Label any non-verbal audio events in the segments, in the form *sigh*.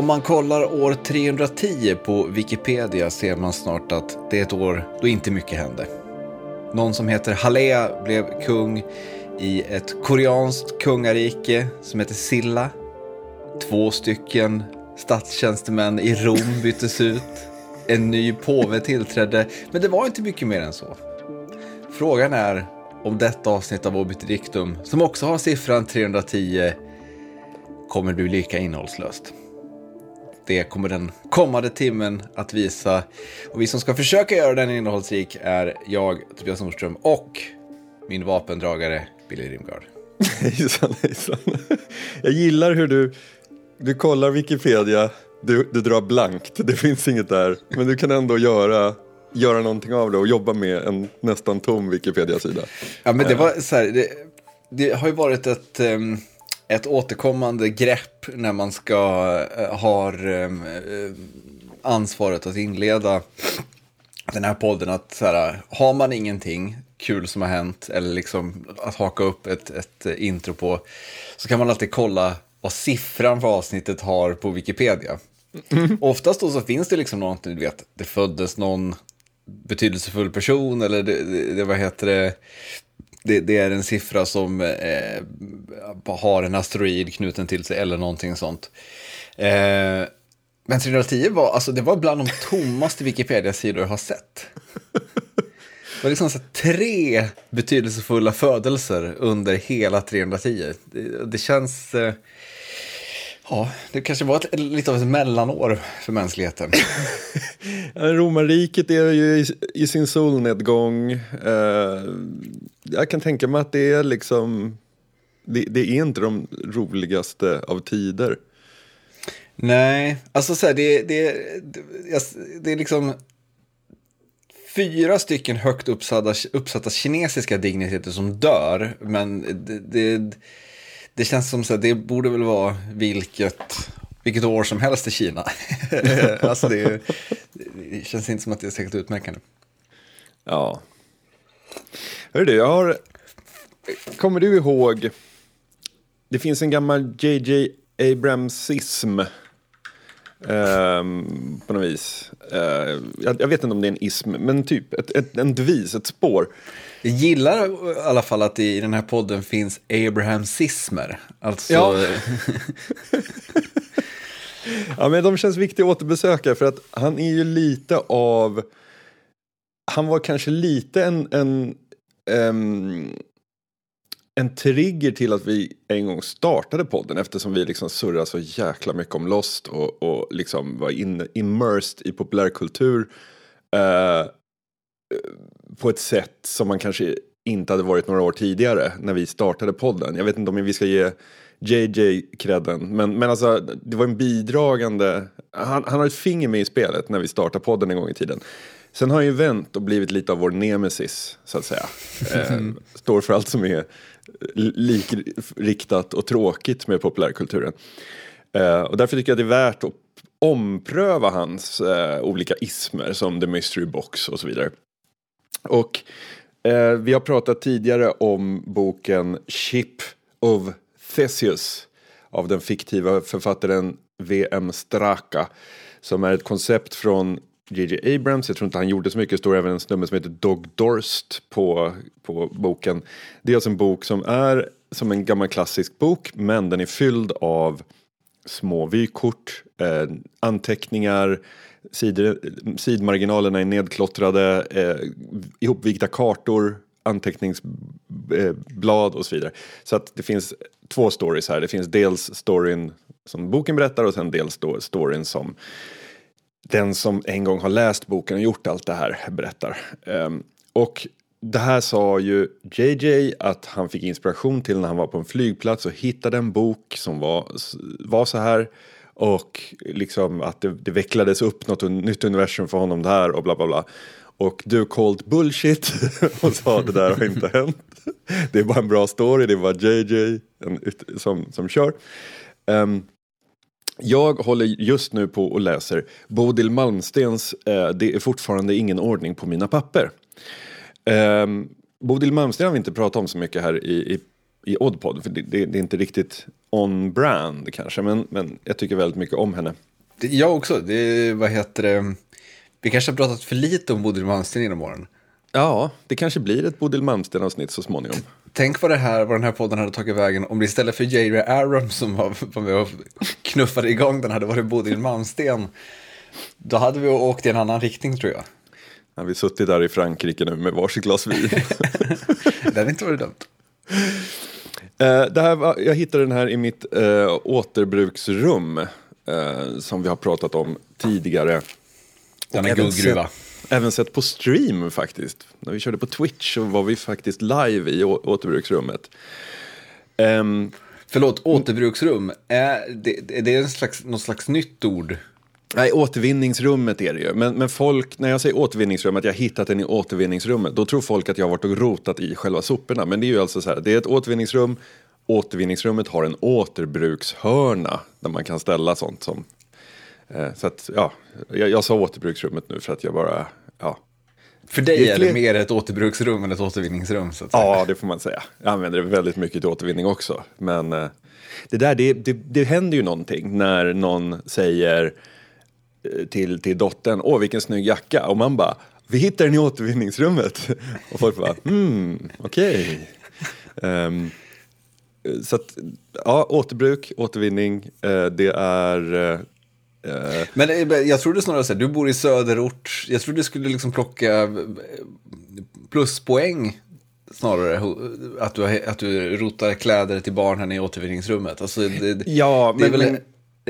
Om man kollar år 310 på Wikipedia ser man snart att det är ett år då inte mycket hände. Någon som heter Halea blev kung i ett koreanskt kungarike som heter Silla. Två stycken statstjänstemän i Rom byttes ut. En ny påve tillträdde, men det var inte mycket mer än så. Frågan är om detta avsnitt av Obit som också har siffran 310, kommer bli lika innehållslöst. Det kommer den kommande timmen att visa. Och vi som ska försöka göra den innehållsrik är jag, Tobias Nordström, och min vapendragare Billy Rimgard. *laughs* Hejsan, hejsan. Jag gillar hur du, du kollar Wikipedia, du, du drar blankt, det finns inget där, men du kan ändå göra göra någonting av det och jobba med en nästan tom Wikipedia-sida. Ja, men det var så här, det, det har ju varit ett, ehm, ett återkommande grepp när man ska uh, ha um, ansvaret att inleda den här podden. Att så här, har man ingenting kul som har hänt eller liksom att haka upp ett, ett intro på så kan man alltid kolla vad siffran för avsnittet har på Wikipedia. Mm. Oftast då så finns det liksom något, du vet, det föddes någon betydelsefull person eller det, det, det vad heter det, det, det, är en siffra som eh, har en asteroid knuten till sig eller någonting sånt. Eh, men 310 var, alltså, det var bland de tommaste Wikipedia-sidor jag har sett. Det var liksom så tre betydelsefulla födelser under hela 310. Det, det känns... Eh, Ja, det kanske var ett, lite av ett mellanår för mänskligheten. *laughs* Romarriket är ju i, i sin solnedgång. Eh, jag kan tänka mig att det är liksom... Det, det, är inte de roligaste av tider. Nej, alltså så här, det, det, det, det är liksom fyra stycken högt uppsatta, uppsatta kinesiska digniteter som dör, men det, det känns som att det borde väl vara vilket, vilket år som helst i Kina. *laughs* alltså det, det, känns inte som att det är särskilt utmärkande. Ja. Hör du, jag har... Kommer du ihåg? Det finns en gammal JJ Abramsism. Um, på något vis. Uh, jag, jag, vet inte om det är en ism, men typ ett, ett, en devis, ett spår. Jag gillar i alla fall att i den här podden finns Abrahamsismer. Alltså... Ja. *laughs* ja, men de känns viktiga att återbesöka för att han är ju lite av... Han var kanske lite en, en, um, en trigger till att vi en gång startade podden eftersom vi liksom surrade så jäkla mycket om Lost och, och liksom var in, immersed i populärkultur. Uh, på ett sätt som man kanske inte hade varit några år tidigare när vi startade podden. Jag vet inte om vi ska ge JJ credden, men, men alltså det var en bidragande, han, han har ett finger med i spelet när vi startade podden en gång i tiden. Sen har han ju vänt och blivit lite av vår nemesis, så att säga. Eh, *laughs* står för allt som är likriktat och tråkigt med populärkulturen. Eh, och därför tycker jag det är värt att ompröva hans eh, olika ismer som The Mystery Box och så vidare. Och eh, vi har pratat tidigare om boken Ship of Theseus av den fiktiva författaren V.M. Straka som är ett koncept från J.J. Abrams, jag tror inte han gjorde så mycket, det står även en snubbe som heter Dog Dorst på, på boken. Det är alltså en bok som är som en gammal klassisk bok men den är fylld av små vykort, eh, anteckningar, sidor, sidmarginalerna är nedklottrade, eh, ihopvikta kartor, anteckningsblad och så vidare. Så att det finns två stories här. Det finns dels storyn som boken berättar och sen dels då storyn som den som en gång har läst boken och gjort allt det här berättar. Um, och det här sa ju JJ att han fick inspiration till när han var på en flygplats och hittade en bok som var, var så här. Och liksom att det, det vecklades upp något nytt universum för honom där och bla bla bla. Och du called bullshit *laughs* och sa det där har inte hänt. Det är bara en bra story, det är bara JJ som, som kör. Um, jag håller just nu på och läser Bodil Malmstens uh, Det är fortfarande ingen ordning på mina papper. Um, Bodil Malmsten har vi inte pratat om så mycket här i, i, i Oddpod, för det, det, det, är inte riktigt on brand kanske, men, men jag tycker väldigt mycket om henne. Det, jag också. Det, vad heter det? Vi kanske har pratat för lite om Bodil Malmsten genom åren. Ja, det kanske blir ett Bodil Malmsten-avsnitt så småningom. Tänk vad det här, vad den här podden hade tagit vägen om det istället för J.R. Abrams som var, var med och knuffade igång den hade varit Bodil Malmsten. Då hade vi åkt i en annan riktning tror jag. Ja, vi suttit där i Frankrike nu med varsitt glas vin. *laughs* det hade inte varit dumt. Uh, det här var, jag hittade den här i mitt uh, återbruksrum uh, som vi har pratat om tidigare. Denna guldgruva. Även sett på stream faktiskt. När vi körde på Twitch så var vi faktiskt live i återbruksrummet. Um, Förlåt, återbruksrum, är det, är det en slags, något slags nytt ord? Nej, återvinningsrummet är det ju. Men, men folk, när jag säger återvinningsrum, att jag hittat den i återvinningsrummet, då tror folk att jag har varit och rotat i själva soporna. Men det är ju alltså så här, det är ett återvinningsrum, återvinningsrummet har en återbrukshörna där man kan ställa sånt som Eh, så att, ja, jag, jag sa återbruksrummet nu för att jag bara, ja. För dig är, det mer ett återbruksrum än ett återvinningsrum? Så att säga. Ja, det får man säga. Jag använder det väldigt mycket till återvinning också. Men eh, det där, det, det, det händer ju någonting när någon säger till, till dottern, åh vilken snygg jacka, och man bara, vi hittar den i återvinningsrummet. Och folk bara, hmm, okej. Okay. Um, ehm, så att, ja, återbruk, återvinning, uh, det är uh, men eh, jag trodde snarare så här, du bor i söderort, jag trodde du skulle liksom plocka eh, pluspoäng snarare att du, att du rotar kläder till barnen i återvinningsrummet. Alltså, det, ja, det är väl men,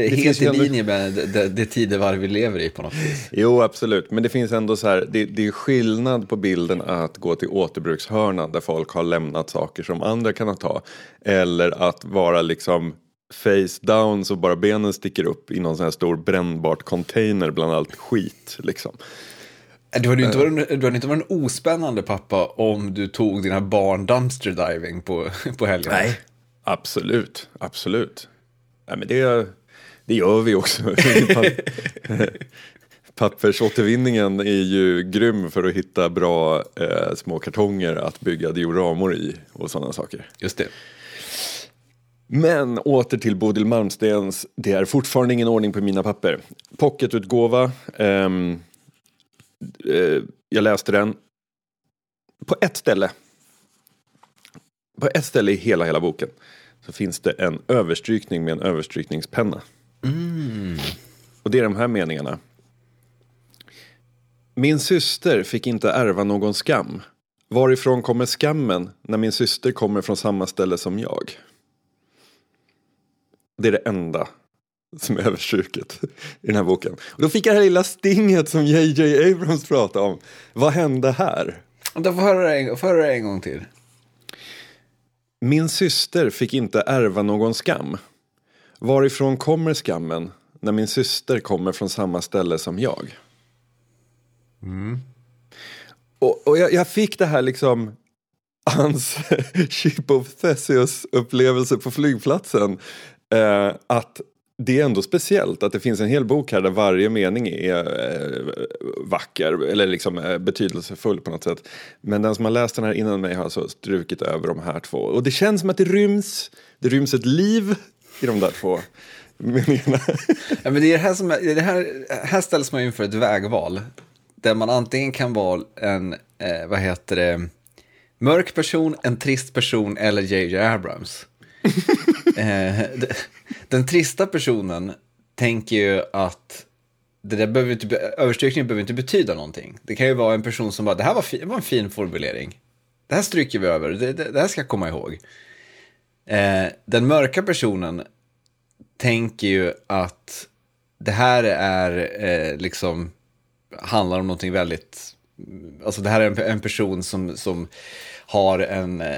det helt i linje med det, det tidevarv vi lever i på något vis. Jo, absolut. Men det finns ändå så här, det, det är skillnad på bilden att gå till återbrukshörnan där folk har lämnat saker som andra kan ta. Eller att vara liksom face down så bara benen sticker upp i någon sån här stor brännbart container bland allt skit liksom. Du hade, inte varit, du hade inte varit en ospännande pappa om du tog dina barn dumpster diving på, *laughs* på helgen. Nej, absolut, absolut. Nej, men det, det gör vi också. *laughs* *laughs* Pappersåtervinningen är ju grym för att hitta bra eh, små kartonger att bygga dioramor i och sådana saker. Just det. Men åter till Bodil Malmstens, det är fortfarande ingen ordning på mina papper. Pocketutgåva, um, uh, jag läste den på ett ställe. På ett ställe i hela, hela boken så finns det en överstrykning med en överstrykningspenna. Mm. Och det är de här meningarna. Min syster fick inte ärva någon skam. Varifrån kommer skammen när min syster kommer från samma ställe som jag? Det är det enda som är överstruket i den här boken. Och då fick jag det här lilla stinget som JJ Abrams pratade om. Vad hände här? Då får höra det en, får höra det en gång till. Min syster fick inte ärva någon skam. Varifrån kommer skammen när min syster kommer från samma ställe som jag? Mm. Och, och jag, jag, fick det här liksom hans Ship *laughs* of Theseus upplevelse på flygplatsen eh, att det är ändå speciellt att det finns en hel bok här där varje mening är eh, vacker eller liksom eh, betydelsefull på något sätt. Men den som har läst den här innan mig har alltså strukit över de här två. Och det känns som att det ryms, det ryms ett liv i de där två meningarna. Ja, men det är det här, som, det här, här ställs man inför ett vägval. Där man antingen kan vara en, eh, vad heter det, mörk person, en trist person eller JJ Abrams. *laughs* Eh, den trista personen tänker ju att det där behöver inte, överstrykningen behöver inte betyda någonting. Det kan ju vara en person som bara, det här var, det var en fin formulering. Det här stryker vi över, det, det, det här ska jag komma ihåg. Eh, den mörka personen tänker ju att det här är eh, liksom, handlar om någonting väldigt, alltså det här är en, en person som, som har en, eh,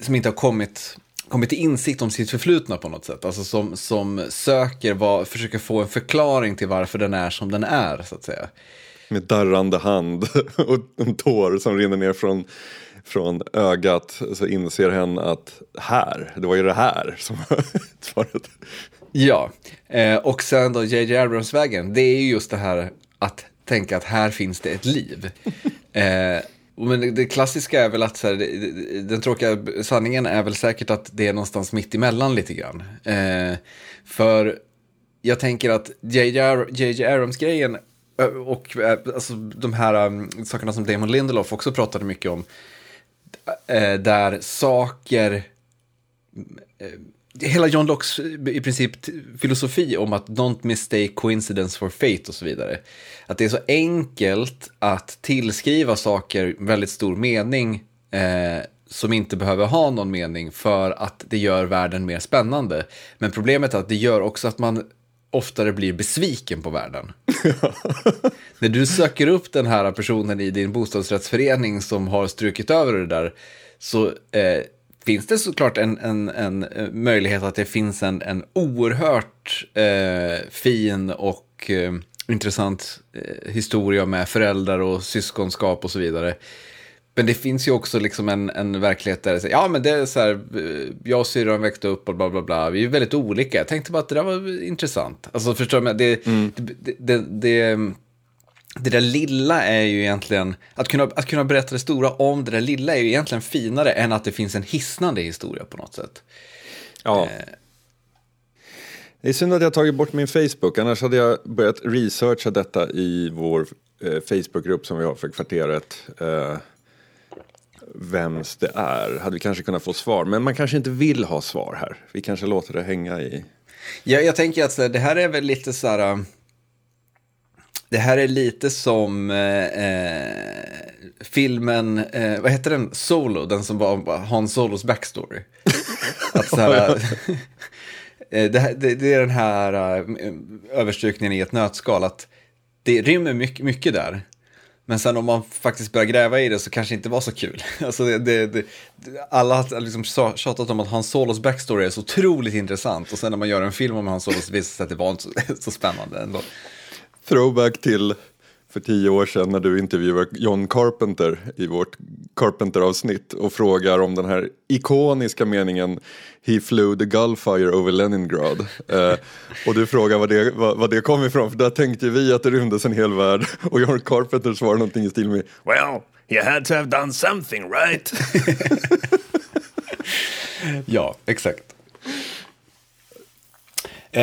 som inte har kommit kommit till insikt om sitt förflutna på något sätt. Alltså som, som söker, vad, försöker få en förklaring till varför den är som den är, så att säga. Med darrande hand *laughs* och en tår som rinner ner från, från ögat så inser hen att här, det var ju det här som var *laughs* svaret. Ja, eh, och sen då JJ Abrams-vägen, det är ju just det här att tänka att här finns det ett liv. *laughs* Eh, men det klassiska är väl att så här, den tråkiga sanningen är väl säkert att det är någonstans mitt emellan lite grann. Eh, för jag tänker att JJ Abrams-grejen och alltså, de här um, sakerna som Damon Lindelof också pratade mycket om, Eh, där saker eh, hela John Lockes eh, i princip filosofi om att don't mistake coincidence for fate och så vidare. Att det är så enkelt att tillskriva saker väldigt stor mening eh, som inte behöver ha någon mening för att det gör världen mer spännande. Men problemet är att det gör också att man oftare blir besviken på världen. *laughs* När du söker upp den här personen i din bostadsrättsförening som har strukit över det där så eh, finns det såklart en, en, en eh, möjlighet att det finns en, en oerhört eh, fin och eh, intressant eh, historia med föräldrar och syskonskap och så vidare. Men det finns ju också liksom en, en verklighet där det säger, ja men det är så här, eh, jag och syrran växte upp och bla bla bla, vi är väldigt olika. Jag tänkte bara att det där var intressant. Alltså förstår du, det, mm. det, det, det, det det där lilla är ju egentligen, att kunna, att kunna berätta det stora om det där lilla är ju egentligen finare än att det finns en hisnande historia på något sätt. Ja. Eh. Det är synd att jag tagit bort min Facebook, annars hade jag börjat researcha detta i vår eh, Facebookgrupp som vi har för kvarteret. Eh, vems det är, hade vi kanske kunnat få svar. Men man kanske inte vill ha svar här. Vi kanske låter det hänga i... Ja, jag tänker att det här är väl lite så här det här är lite som eh, eh, filmen, eh, vad heter den, Solo, den som var Han Solos backstory. *laughs* Att så här, *laughs* eh, det, det, det, är den här uh, överstrykningen i ett nötskal, att det rymmer mycket, mycket där. Men sen om man faktiskt börjar gräva i det så kanske det inte var så kul. *laughs* Alltså det, det, det, alla har liksom tjatat om att Hans Solos backstory är så otroligt intressant och sen när man gör en film om Hans Solos visar det sig att det var inte så, *laughs* så spännande ändå throwback till för tio år sedan när du intervjuade John Carpenter i vårt Carpenter-avsnitt och frågar om den här ikoniska meningen He flew the Gulfire over Leningrad. *laughs* Eh, och du frågar vad det, vad, vad det kom ifrån, för där tänkte vi att det rymdes en hel värld. *laughs* Och John Carpenter svarar någonting i stil med Well, you had to have done something right? *laughs* ja, exakt. Eh,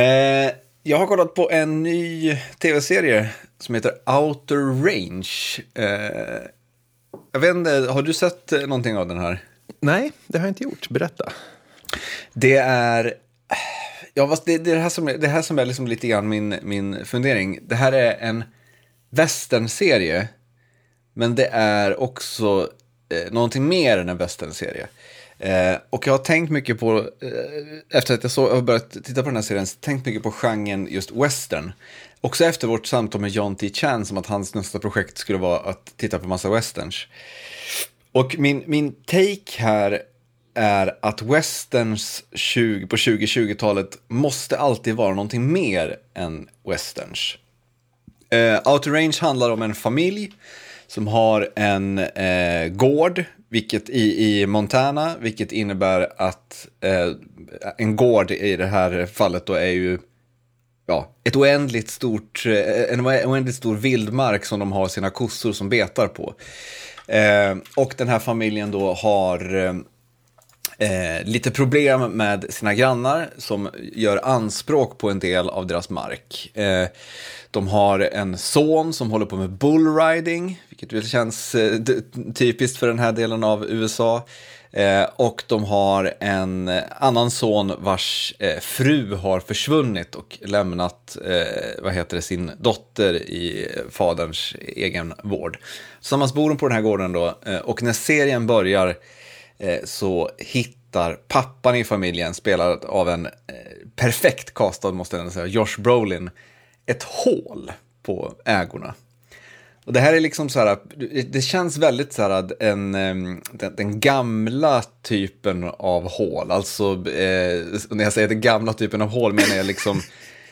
jag har kollat på en ny tv-serie som heter Outer Range. Eh, jag vet inte, har du sett någonting av den här? Nej, det har jag inte gjort. Berätta. Det är... Ja, det, det, här som, det här som är liksom lite grann min, min fundering. Det här är en westernserie, men det är också eh, någonting mer än en westernserie. Eh, och jag har tänkt mycket på, eh, efter att jag så, har börjat titta på den här serien, tänkt mycket på genren just western. Också efter vårt samtal med John T. Chan, som att hans nästa projekt skulle vara att titta på massa westerns. Och min, min take här är att westerns 20, på 2020-talet måste alltid vara någonting mer än westerns. Eh, Outer Range handlar om en familj som har en eh, gård vilket i, i Montana, vilket innebär att eh, en gård i det här fallet då är ju ja, ett oändligt stort, eh, en oändligt stor vildmark som de har sina kossor som betar på. Eh, och den här familjen då har eh, eh, lite problem med sina grannar som gör anspråk på en del av deras mark. Eh, de har en son som håller på med bullriding, vilket väl känns eh, typiskt för den här delen av USA. Eh, och de har en eh, annan son vars eh, fru har försvunnit och lämnat eh, vad heter det, sin dotter i eh, faderns egen vård. Tillsammans bor de på den här gården då eh, och när serien börjar eh, så hittar pappan i familjen, spelad av en perfekt castad måste jag säga, Josh Brolin, ett hål på ägorna. Och det här är liksom så här, det känns väldigt så här en, den, den gamla typen av hål. Alltså, eh, när jag säger den gamla typen av hål menar jag liksom,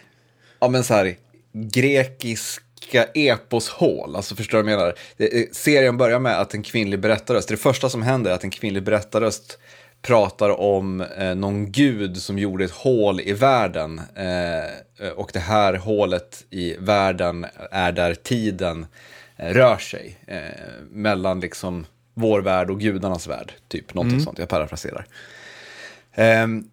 *laughs* ja men så här, grekiska eposhål. Alltså förstår du vad jag menar? Eh, serien börjar med att en kvinnlig berättarröst, det första som händer är att en kvinnlig berättarröst pratar om eh, någon gud som gjorde ett hål i världen. Eh, och det här hålet i världen är där tiden eh, rör sig. Eh, mellan liksom vår värld och gudarnas värld. Typ någonting mm. sånt, jag parafraserar. Ehm,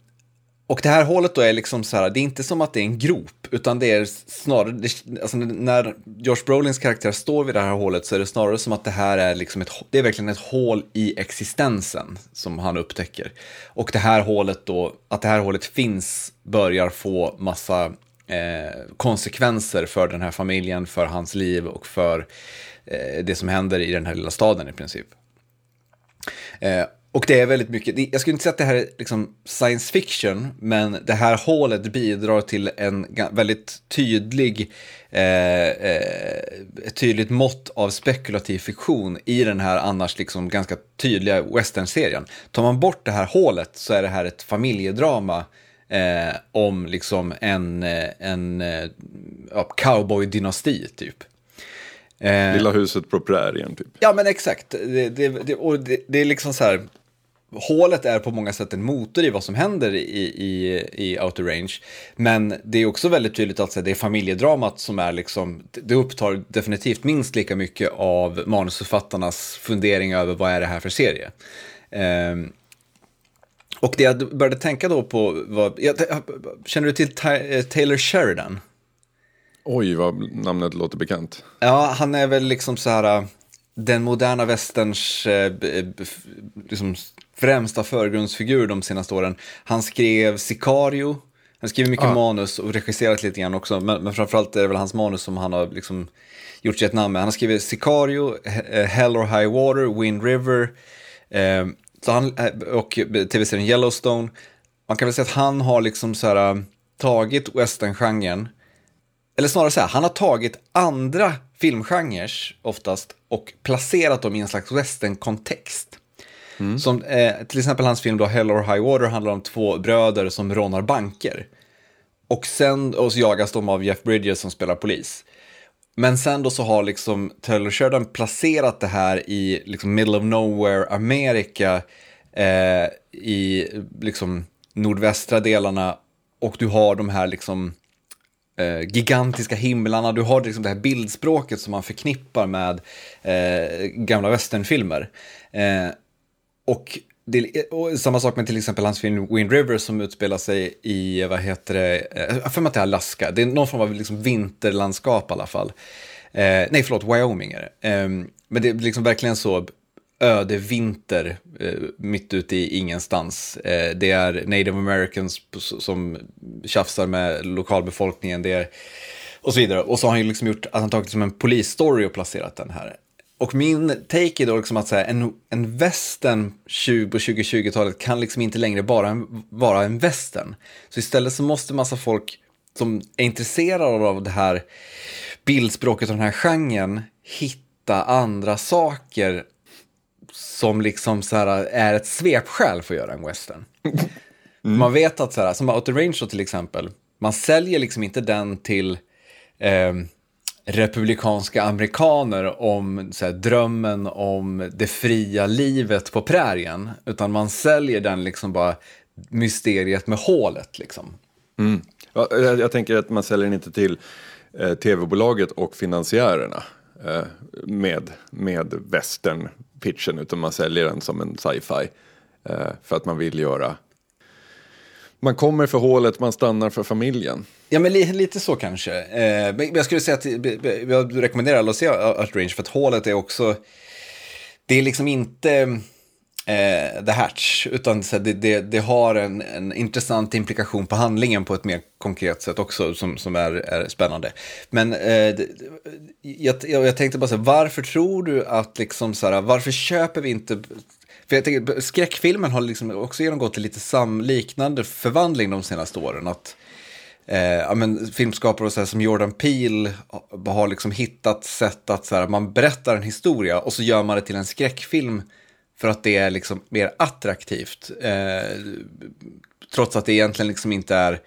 och det här hålet då är liksom så här, det är inte som att det är en grop, utan det är snarare, det, alltså när Josh Brolins karaktär står vid det här hålet så är det snarare som att det här är liksom ett, det är verkligen ett hål i existensen som han upptäcker. Och det här hålet då, att det här hålet finns börjar få massa eh, konsekvenser för den här familjen, för hans liv och för eh, det som händer i den här lilla staden i princip. Eh, och det är väldigt mycket, jag skulle inte säga att det här är liksom science fiction, men det här hålet bidrar till en väldigt tydlig, eh, eh, ett tydligt mått av spekulativ fiktion i den här annars liksom ganska tydliga western-serien. Tar man bort det här hålet så är det här ett familjedrama eh, om liksom en, eh, en eh, ja, cowboy-dynasti typ. Lilla huset på prärien typ. Ja men exakt, det, det, det och det, det är liksom så här hålet är på många sätt en motor i vad som händer i, i, i Outer Range. Men det är också väldigt tydligt att det är familjedramat som är liksom, det upptar definitivt minst lika mycket av manusförfattarnas fundering över vad är det här för serie. Um, och det jag började tänka då på var, jag, känner du till eh, Taylor Sheridan? Oj, vad namnet låter bekant. Ja, han är väl liksom så här den moderna västerns eh, liksom, främsta förgrundsfigur de senaste åren. Han skrev Sicario, han skriver mycket ah. manus och regisserat lite grann också, men, men framförallt är det väl hans manus som han har liksom gjort sig ett namn med. Han har skrivit Sicario, eh, Hell or High Water, Wind River eh, så han, eh, och tv-serien Yellowstone. Man kan väl säga att han har liksom så här, tagit western-genren, eller snarare så här, han har tagit andra filmgenrer oftast och placerat dem i en slags western-kontext. Mm. Som, eh, till exempel hans film då, Hell or High Water handlar om två bröder som rånar banker. Och sen och så jagas de av Jeff Bridges som spelar polis. Men sen då så har liksom Taylor Sheridan placerat det här i liksom middle of nowhere Amerika eh, i liksom nordvästra delarna och du har de här liksom eh, gigantiska himlarna, du har liksom det här bildspråket som man förknippar med eh, gamla västernfilmer. Eh, och, det, och samma sak med till exempel hans film Wind River som utspelar sig i, vad heter det, eh, jag för mig att det är Alaska, det är någon form av liksom vinterlandskap i alla fall. Eh, nej, förlåt, Wyoming är det. Eh, men det är liksom verkligen så öde vinter eh, mitt ute i ingenstans. Eh, det är native americans som tjafsar med lokalbefolkningen. Det är, och så vidare. Och så har han ju liksom gjort att han tagit som en polisstory och placerat den här. Och min take är då liksom att säga, en, en western 20 på 2020-talet kan liksom inte längre bara en, vara en western. Så istället så måste massa folk som är intresserade av det här bildspråket och den här genren hitta andra saker som liksom så här är ett svepskäl för att göra en western. *laughs* Mm. Man vet att så här, som Outer Range till exempel, man säljer liksom inte den till eh, republikanska amerikaner om så här, drömmen om det fria livet på prärien, utan man säljer den liksom bara mysteriet med hålet liksom. Mm. Ja, jag, jag, tänker att man säljer den inte till eh, tv-bolaget och finansiärerna eh, med, med western-pitchen. utan man säljer den som en sci-fi. Eh, för att man vill göra man kommer för hålet, man stannar för familjen. Ja, men li lite så kanske. Eh, men jag skulle säga att jag rekommenderar alla att se Outrange för att hålet är också, det är liksom inte eh, The Hatch, utan så det, det, det, har en, en intressant implikation på handlingen på ett mer konkret sätt också som, som är, är spännande. Men eh, jag, jag, tänkte bara så här, varför tror du att liksom så här, varför köper vi inte för jag tänker, skräckfilmen har liksom också genomgått en lite samliknande förvandling de senaste åren. Att, eh, ja, men, filmskapare och så som Jordan Peele har liksom hittat sätt att så här, man berättar en historia och så gör man det till en skräckfilm för att det är liksom mer attraktivt. Eh, trots att det egentligen liksom inte är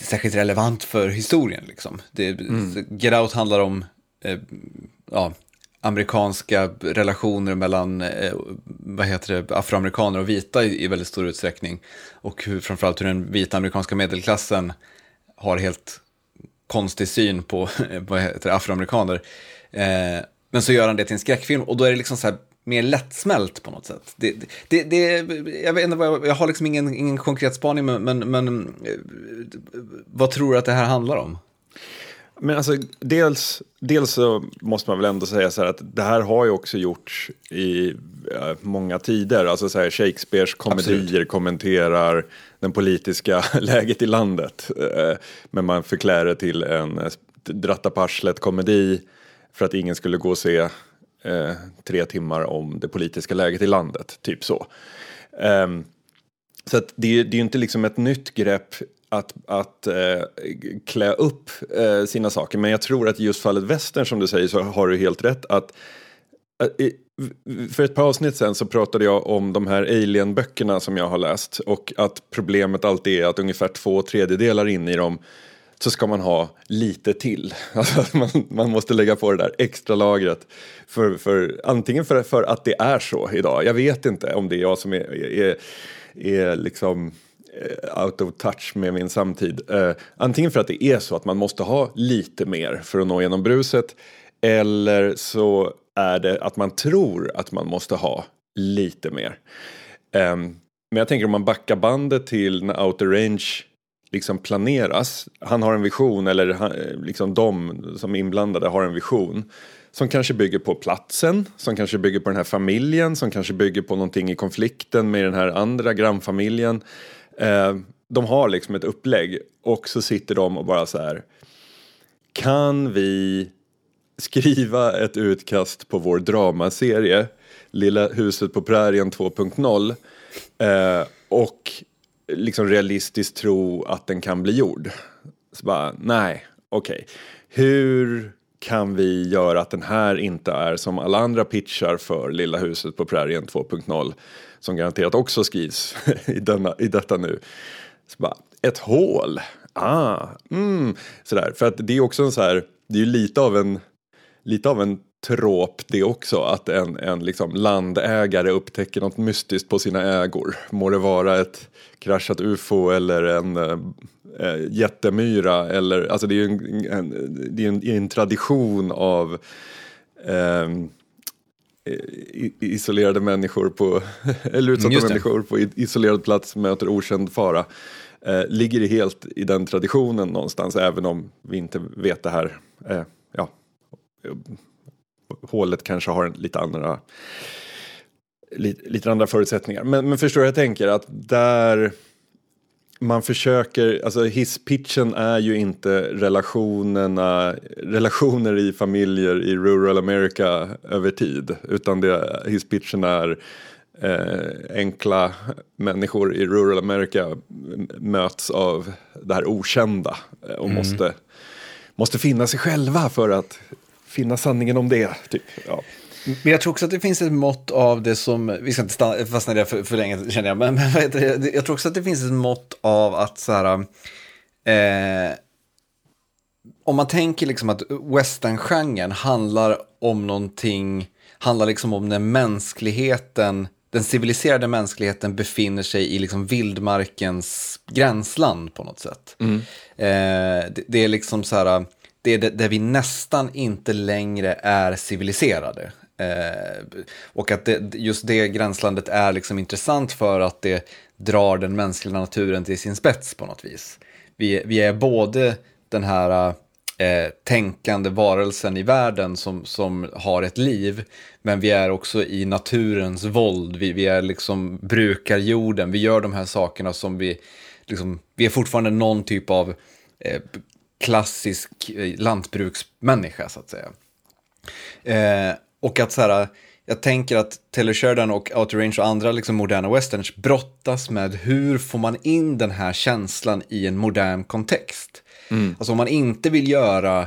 särskilt relevant för historien. Liksom. Det, mm. Get Out handlar om eh, ja, amerikanska relationer mellan eh, vad heter det, afroamerikaner och vita i, i väldigt stor utsträckning. Och hur, framförallt hur den vita amerikanska medelklassen har helt konstig syn på *laughs* vad heter det, afroamerikaner. Eh, men så gör han det till en skräckfilm och då är det liksom så här, mer lättsmält på något sätt. Det, det, det, jag, vet inte, jag har liksom ingen, ingen konkret spaning, men, men, men eh, vad tror du att det här handlar om? Men alltså, dels, dels så måste man väl ändå säga så här att det här har ju också gjorts i ja, många tider. Alltså så här, Shakespeares komedier Absolut. kommenterar den politiska *laughs* läget i landet. Eh, men man förklär det till en eh, dratta komedi för att ingen skulle gå och se tre timmar om det politiska läget i landet. Typ så. Um, så att det, det är ju inte liksom ett nytt grepp att, att eh, klä upp eh, sina saker. Men jag tror att i just fallet västern som du säger så har du helt rätt att eh, för ett par avsnitt sen så pratade jag om de här Alien-böckerna som jag har läst och att problemet alltid är att ungefär två tredjedelar in i dem så ska man ha lite till. *laughs* Alltså man, man måste lägga på det där extra lagret. För, för, antingen för, för att det är så idag, jag vet inte om det är jag som är, är, är liksom Eh, out of touch med min samtid. Uh, antingen för att det är så att man måste ha lite mer för att nå igenom bruset eller så är det att man tror att man måste ha lite mer. Um, men jag tänker om man backar bandet till när Outer Range liksom planeras. Han har en vision, eller han, eh, liksom de som är inblandade har en vision. Som kanske bygger på platsen, som kanske bygger på den här familjen, som kanske bygger på någonting i konflikten med den här andra grannfamiljen. Eh, de har liksom ett upplägg och så sitter de och bara så här. Kan vi skriva ett utkast på vår dramaserie Lilla huset på prärien 2.0 eh, och liksom realistiskt tro att den kan bli gjord. Så bara, nej, okej. Okay. Hur kan vi göra att den här inte är som alla andra pitchar för Lilla huset på prärien 2.0 som garanterat också skrivs *laughs* i, denna, i detta nu. Så bara, ett hål, ah, mm, sådär. För att det är också en så här, det är ju lite av en, lite av en trop det också att en, en liksom landägare upptäcker något mystiskt på sina ägor. Må det vara ett kraschat ufo eller en äh, jättemyra eller alltså det är ju en, en, det är en, en tradition av äh, isolerade människor på, *laughs* eller utsatta människor på isolerad plats möter okänd fara. Eh, ligger det helt i den traditionen någonstans även om vi inte vet det här. Eh, ja, hålet kanske har lite andra, lite, lite andra förutsättningar. Men, men förstår jag tänker att där man försöker, alltså hisspitchen är ju inte relationerna, relationer i familjer i rural America över tid. Utan det, hisspitchen är eh, enkla människor i rural America möts av det här okända och mm. måste, måste finna sig själva för att finna sanningen om det. Typ. Ja. Men jag tror också att det finns ett mått av det som, vi ska inte stanna, fastna i det för, för länge känner jag, men, men jag tror också att det finns ett mått av att så här, eh, om man tänker liksom att westerngenren handlar om någonting, handlar liksom om när mänskligheten, den civiliserade mänskligheten befinner sig i liksom vildmarkens gränsland på något sätt. Mm. Eh, det, det, är liksom så här, det är där vi nästan inte längre är civiliserade. Eh, och att det, just det gränslandet är liksom intressant för att det drar den mänskliga naturen till sin spets på något vis. Vi, vi är både den här eh, tänkande varelsen i världen som, som har ett liv, men vi är också i naturens våld. Vi, vi är liksom brukar jorden, vi gör de här sakerna som vi, liksom, vi är fortfarande någon typ av eh, klassisk eh, lantbruksmänniska så att säga. Eh, och att så här, jag tänker att Taylor Sheridan och Outer Range och andra liksom moderna westerns brottas med hur får man in den här känslan i en modern kontext. Mm. Alltså om man inte vill göra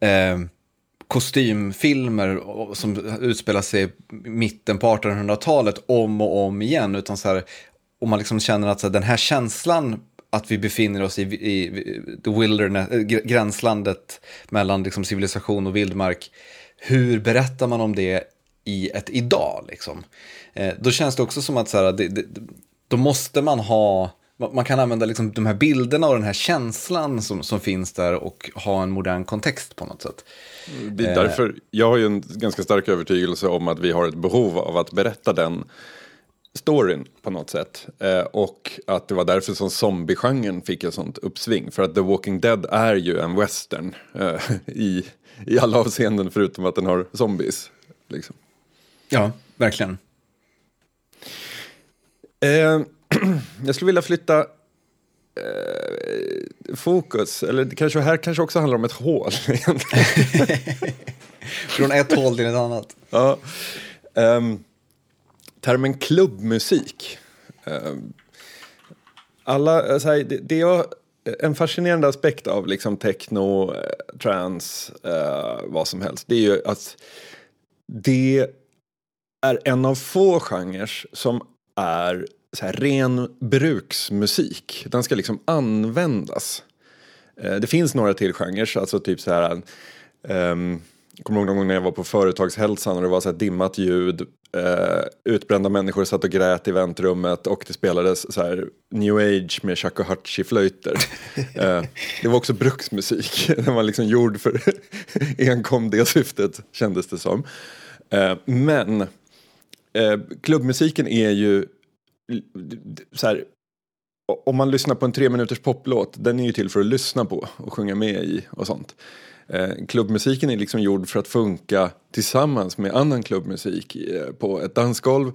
eh, kostymfilmer som utspelar sig i mitten på 1800-talet om och om igen, utan så här, om man liksom känner att så här, den här känslan att vi befinner oss i, i the wilderness, gränslandet mellan liksom civilisation och vildmark hur berättar man om det i ett idag? Liksom? Eh, då känns det också som att så här, det, det, då måste man ha man kan använda liksom de här bilderna och den här känslan som, som finns där och ha en modern kontext på något sätt. Det är därför, jag har ju en ganska stark övertygelse om att vi har ett behov av att berätta den storyn på något sätt. Eh, och att det var därför som zombiegenren fick ett sånt uppsving. För att The Walking Dead är ju en western eh, *laughs* i, i alla avseenden förutom att den har zombies. Liksom. Ja, verkligen. Eh, *clears throat* jag skulle vilja flytta eh, fokus, eller det kanske här kanske också handlar om ett hål. *laughs* *laughs* Från ett hål till ett annat. Ja. Um, termen klubbmusik. Um, alla, här, det, det är en fascinerande aspekt av liksom techno, eh, eh, vad som helst. Det är ju att det är en av få genrer som är så här, ren bruksmusik. Den ska liksom användas. Eh, det finns några till genrer, alltså typ så här um, kommer ihåg någon gång när jag var på företagshälsan och det var så dimmat ljud. Eh, utbrända människor satt och grät i väntrummet och det spelades så här new age med shakuhachi-flöjter. *laughs* eh, det var också bruksmusik. *laughs* Den var liksom gjord för *laughs* enkom det syftet kändes det som. Eh, men eh, klubbmusiken är ju så här, om man lyssnar på en tre minuters poplåt, den är ju till för att lyssna på och sjunga med i och sånt. Eh, klubbmusiken är liksom gjord för att funka tillsammans med annan klubbmusik eh, på ett dansgolv.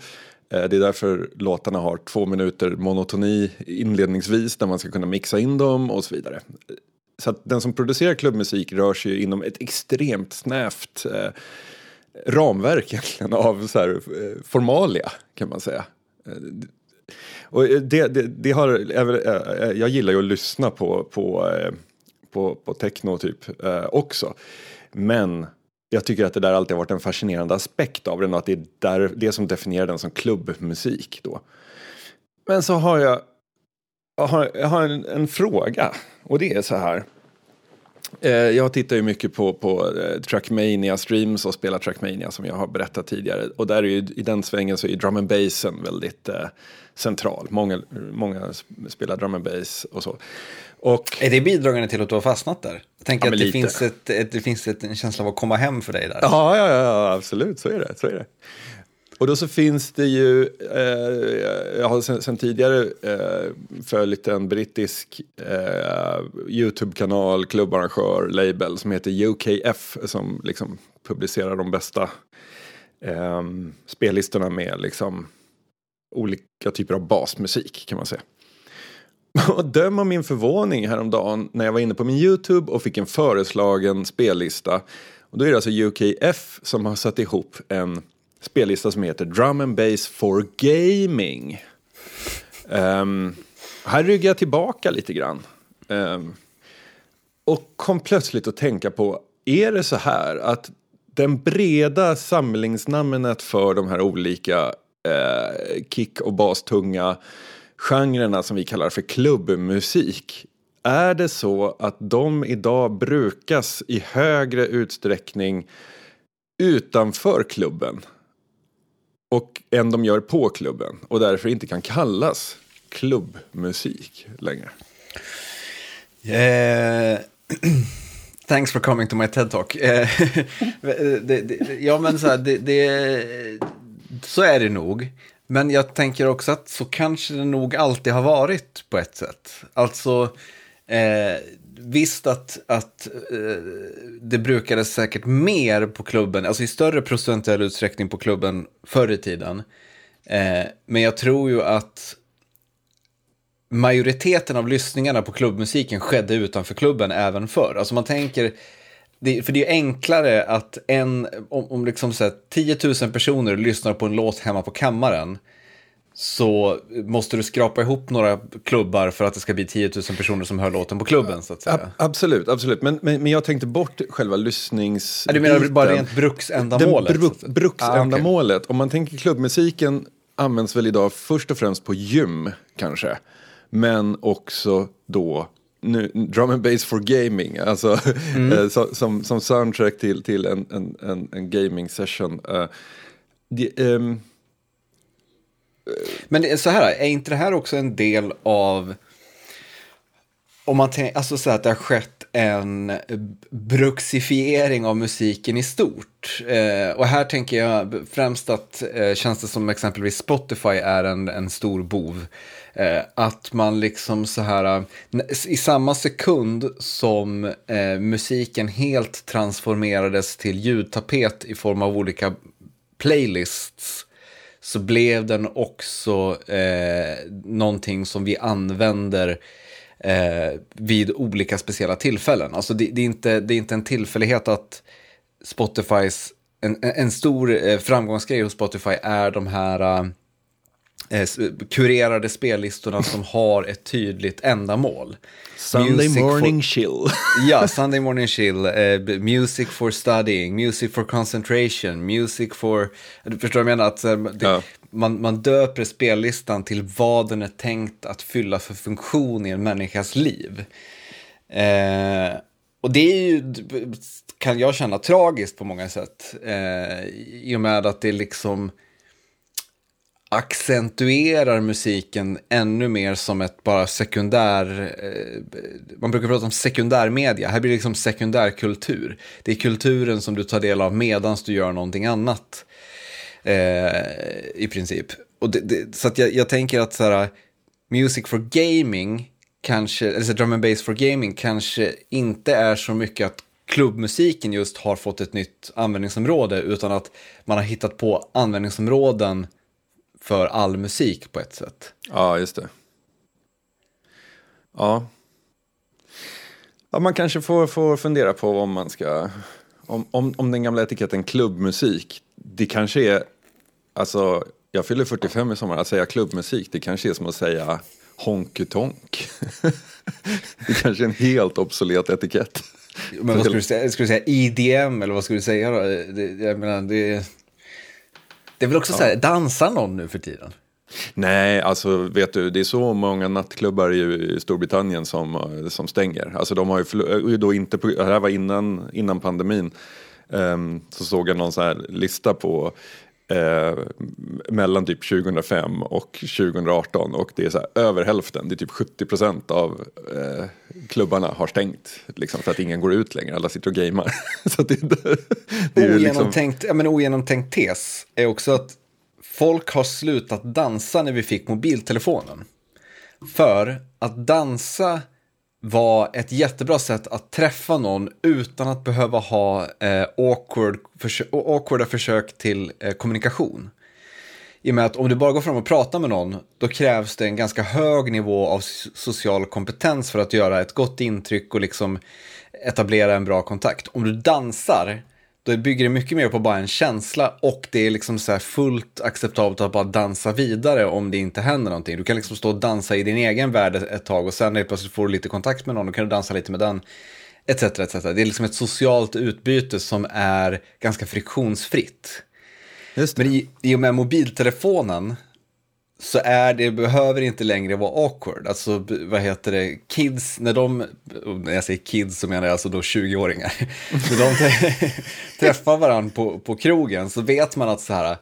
Eh, det är därför låtarna har två minuter monotoni inledningsvis där man ska kunna mixa in dem och så vidare. Så att den som producerar klubbmusik rör sig inom ett extremt snävt eh, ramverk egentligen av så här, eh, formalia kan man säga. Eh, och eh, det, det, det har, eh, eh, jag gillar ju att lyssna på, på på, på techno typ också. Men jag tycker att det där alltid har varit en fascinerande aspekt av den och att det är där, det som definierar den som klubbmusik då. Men så har jag, jag har, jag har en, en fråga och det är så här. Jag tittar ju mycket på, på Trackmania streams och spelar Trackmania som jag har berättat tidigare. Och där är ju, i den svängen så är drum and bassen väldigt eh, central. Många, många spelar drum and bass och så. Och, är det bidragande till att du har fastnat där? Jag tänker ja, att det finns, ett, ett, det finns ett, en känsla av att komma hem för dig där. Ja, ja, ja absolut, så är det. Så är det. Och då så finns det ju, eh, jag har sen, sen tidigare eh, följt en brittisk eh, YouTube-kanal, klubbarrangör, label som heter UKF som liksom publicerar de bästa eh, spellistorna med liksom olika typer av basmusik kan man säga. *laughs* Och döm om min förvåning häromdagen när jag var inne på min YouTube och fick en föreslagen spellista. Och då är det alltså UKF som har satt ihop en spellista som heter Drum and Bass for Gaming. Um, här ryggar jag tillbaka lite grann. Um, och kom plötsligt att tänka på, är det så här att den breda samlingsnamnet för de här olika eh, kick och bastunga genrerna som vi kallar för klubbmusik. Är det så att de idag brukas i högre utsträckning utanför klubben och än de gör på klubben och därför inte kan kallas klubbmusik längre? Yeah. Eh, *clears throat* thanks for coming to my TED-talk. Eh, *laughs* ja, men så här, det, det, så är det nog. Men jag tänker också att så kanske det nog alltid har varit på ett sätt. Alltså, eh, visst att, att eh, det brukades säkert mer på klubben, alltså i större procentuell utsträckning på klubben förr i tiden. Eh, men jag tror ju att majoriteten av lyssningarna på klubbmusiken skedde utanför klubben även förr. Alltså man tänker det, för det är enklare att en, om, om liksom så här, 10 000 personer lyssnar på en låt hemma på kammaren så måste du skrapa ihop några klubbar för att det ska bli 10 000 personer som hör låten på klubben. Så att säga. Absolut, absolut. Men, men, men, jag tänkte bort själva lyssnings... Du menar bara rent bruksändamålet? Bru bruksändamålet. Ah, okay. Om man tänker klubbmusiken används väl idag först och främst på gym kanske. Men också då nu, drum and bass for gaming, alltså mm. Eh, som, som soundtrack till, till en, en, en, gaming session. Uh, det, um, Men så här, är inte det här också en del av om man tänker, alltså så att det har skett en bruxifiering av musiken i stort. Eh, och här tänker jag främst att eh, känns det som exempelvis Spotify är en, en stor bov. Eh, att man liksom så här, eh, i samma sekund som eh, musiken helt transformerades till ljudtapet i form av olika playlists så blev den också eh, någonting som vi använder eh, vid olika speciella tillfällen. Alltså det, det, är inte, det är inte en tillfällighet att Spotifys, en, en stor eh, framgångsgrej hos Spotify är de här eh, kurerade spellistorna som har ett tydligt ändamål. Sunday music morning for, chill. *laughs* ja, Sunday morning chill. Eh, music for studying, music for concentration, music for... Du förstår vad jag menar? Att, eh, det, ja man, man döper spellistan till vad den är tänkt att fylla för funktion i en människas liv. Eh, och det är ju, kan jag känna, tragiskt på många sätt. Eh, I och med att det liksom accentuerar musiken ännu mer som ett bara sekundär, eh, man brukar prata om sekundärmedia, här blir det liksom sekundärkultur. Det är kulturen som du tar del av medan du gör någonting annat eh, i princip. Och det, det, så att jag, jag, tänker att så här, Music for Gaming, kanske, eller så Drum and Bass for Gaming kanske inte är så mycket att klubbmusiken just har fått ett nytt användningsområde, utan att man har hittat på användningsområden för all musik på ett sätt. Ja, just det. Ja. Ja, man kanske får, får fundera på om man ska, om, om, om den gamla etiketten klubbmusik, det kanske är Alltså, jag fyller 45 i sommar. Att säga klubbmusik, det kanske är som att säga honky tonk. *laughs* det kanske är en helt obsolet etikett. Men vad skulle du säga? Skulle du säga IDM eller vad skulle du säga då? Det, jag menar, det, det är väl också ja. så här, dansar någon nu för tiden? Nej, alltså vet du, det är så många nattklubbar i Storbritannien som, som stänger. Alltså de har ju då inte, det här var innan, innan pandemin, um, så såg jag någon så här lista på eh, mellan typ 2005 och 2018 och det är så här, över hälften, det är typ 70 procent av eh, klubbarna har stängt liksom, för att ingen går ut längre, alla sitter och gamer. *laughs* så det, det, det är liksom- ogenomtänkt, liksom... ja, men ogenomtänkt tes är också att folk har slutat dansa när vi fick mobiltelefonen. För att dansa var ett jättebra sätt att träffa någon utan att behöva ha eh, awkward, försö awkwarda försök till eh, kommunikation. I och med att om du bara går fram och pratar med någon, då krävs det en ganska hög nivå av social kompetens för att göra ett gott intryck och liksom etablera en bra kontakt. Om du dansar, då bygger det mycket mer på bara en känsla och det är liksom så fullt acceptabelt att bara dansa vidare om det inte händer någonting. Du kan liksom stå och dansa i din egen värld ett tag och sen plötsligt får du lite kontakt med någon, och kan du dansa lite med den. Etc, etc. Det är liksom ett socialt utbyte som är ganska friktionsfritt. Men i, i och med mobiltelefonen så är det, behöver inte längre vara awkward. Alltså, vad heter det, kids, när de, när jag säger kids så menar jag alltså då 20-åringar, *laughs* när de *laughs* träffar varandra på, på krogen så vet man att så här,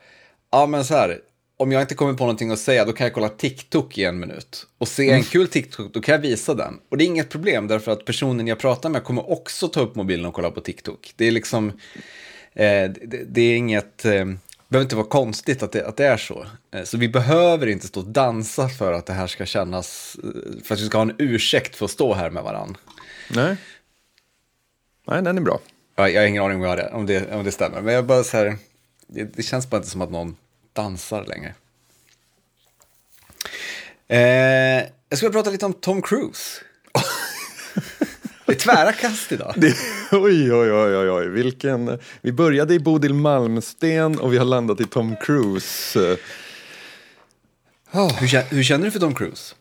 ja men så här, om jag inte kommer på någonting att säga, då kan jag kolla TikTok i en minut. Och se en mm. kul TikTok, då kan jag visa den. Och det är inget problem, därför att personen jag pratar med kommer också ta upp mobilen och kolla på TikTok. Det är liksom, eh, det, det, är inget, eh, behöver inte vara konstigt att det, att det är så. Eh, så vi behöver inte stå och dansa för att det här ska kännas, eh, för att vi ska ha en ursäkt för att stå här med varandra. Nej. Nej, den är bra. Ja, jag har ingen aning om, det, om, det, om det stämmer, men jag bara så här, det, det känns bara inte som att någon dansar längre. Eh, jag skulle prata lite om Tom Cruise. Det är tvära kast idag. Det, oj, oj, oj, oj, vilken... Vi började i Bodil Malmsten och vi har landat i Tom Cruise. Oh. Hur, hur känner du för Tom Cruise?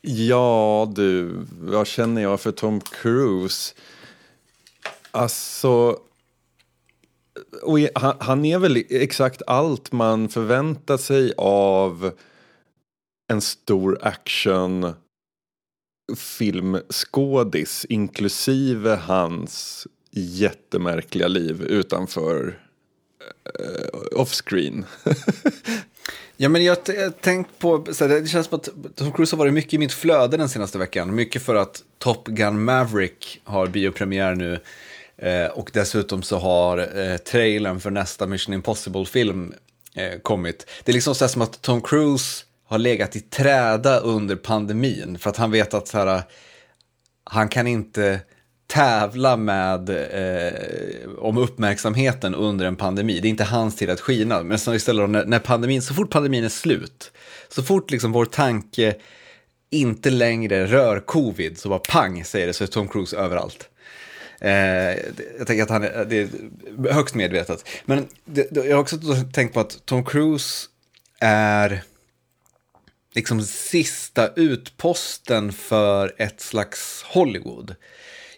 Ja, du, vad känner jag för Tom Cruise? Alltså... Han, han är väl exakt allt man förväntar sig av en stor action filmskådis inklusive hans jättemärkliga liv utanför uh, off-screen. *laughs* ja, men jag har tänkt på, så här, det känns som att Tom Cruise har varit mycket i mitt flöde den senaste veckan. Mycket för att Top Gun Maverick har biopremiär nu. Eh, och dessutom så har eh, trailern för nästa Mission Impossible-film eh, kommit. Det är liksom så som att Tom Cruise har legat i träda under pandemin för att han vet att så här, han kan inte tävla med eh, om uppmärksamheten under en pandemi. Det är inte hans tid att skina. Men så istället när, när pandemin, så fort pandemin är slut, så fort liksom vår tanke inte längre rör covid, så bara pang säger det så är Tom Cruise överallt. Eh, jag tänker att han är, det är högst medvetet. Men det, jag har också tänkt på att Tom Cruise är liksom sista utposten för ett slags Hollywood.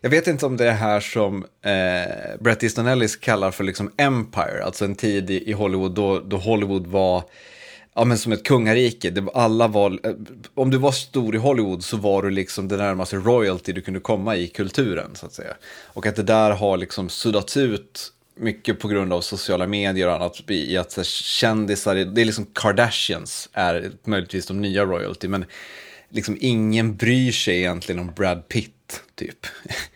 Jag vet inte om det är det här som eh, Bret Easton Ellis kallar för liksom Empire, alltså en tid i, i Hollywood då, då Hollywood var ja, men som ett kungarike. Det, alla var, eh, om du var stor i Hollywood så var du liksom det närmaste royalty du kunde komma i kulturen så att säga. Och att det där har liksom suddats ut mycket på grund av sociala medier och annat i att här, kändisar, det är liksom Kardashians är möjligtvis de nya royalty, men liksom ingen bryr sig egentligen om Brad Pitt, typ.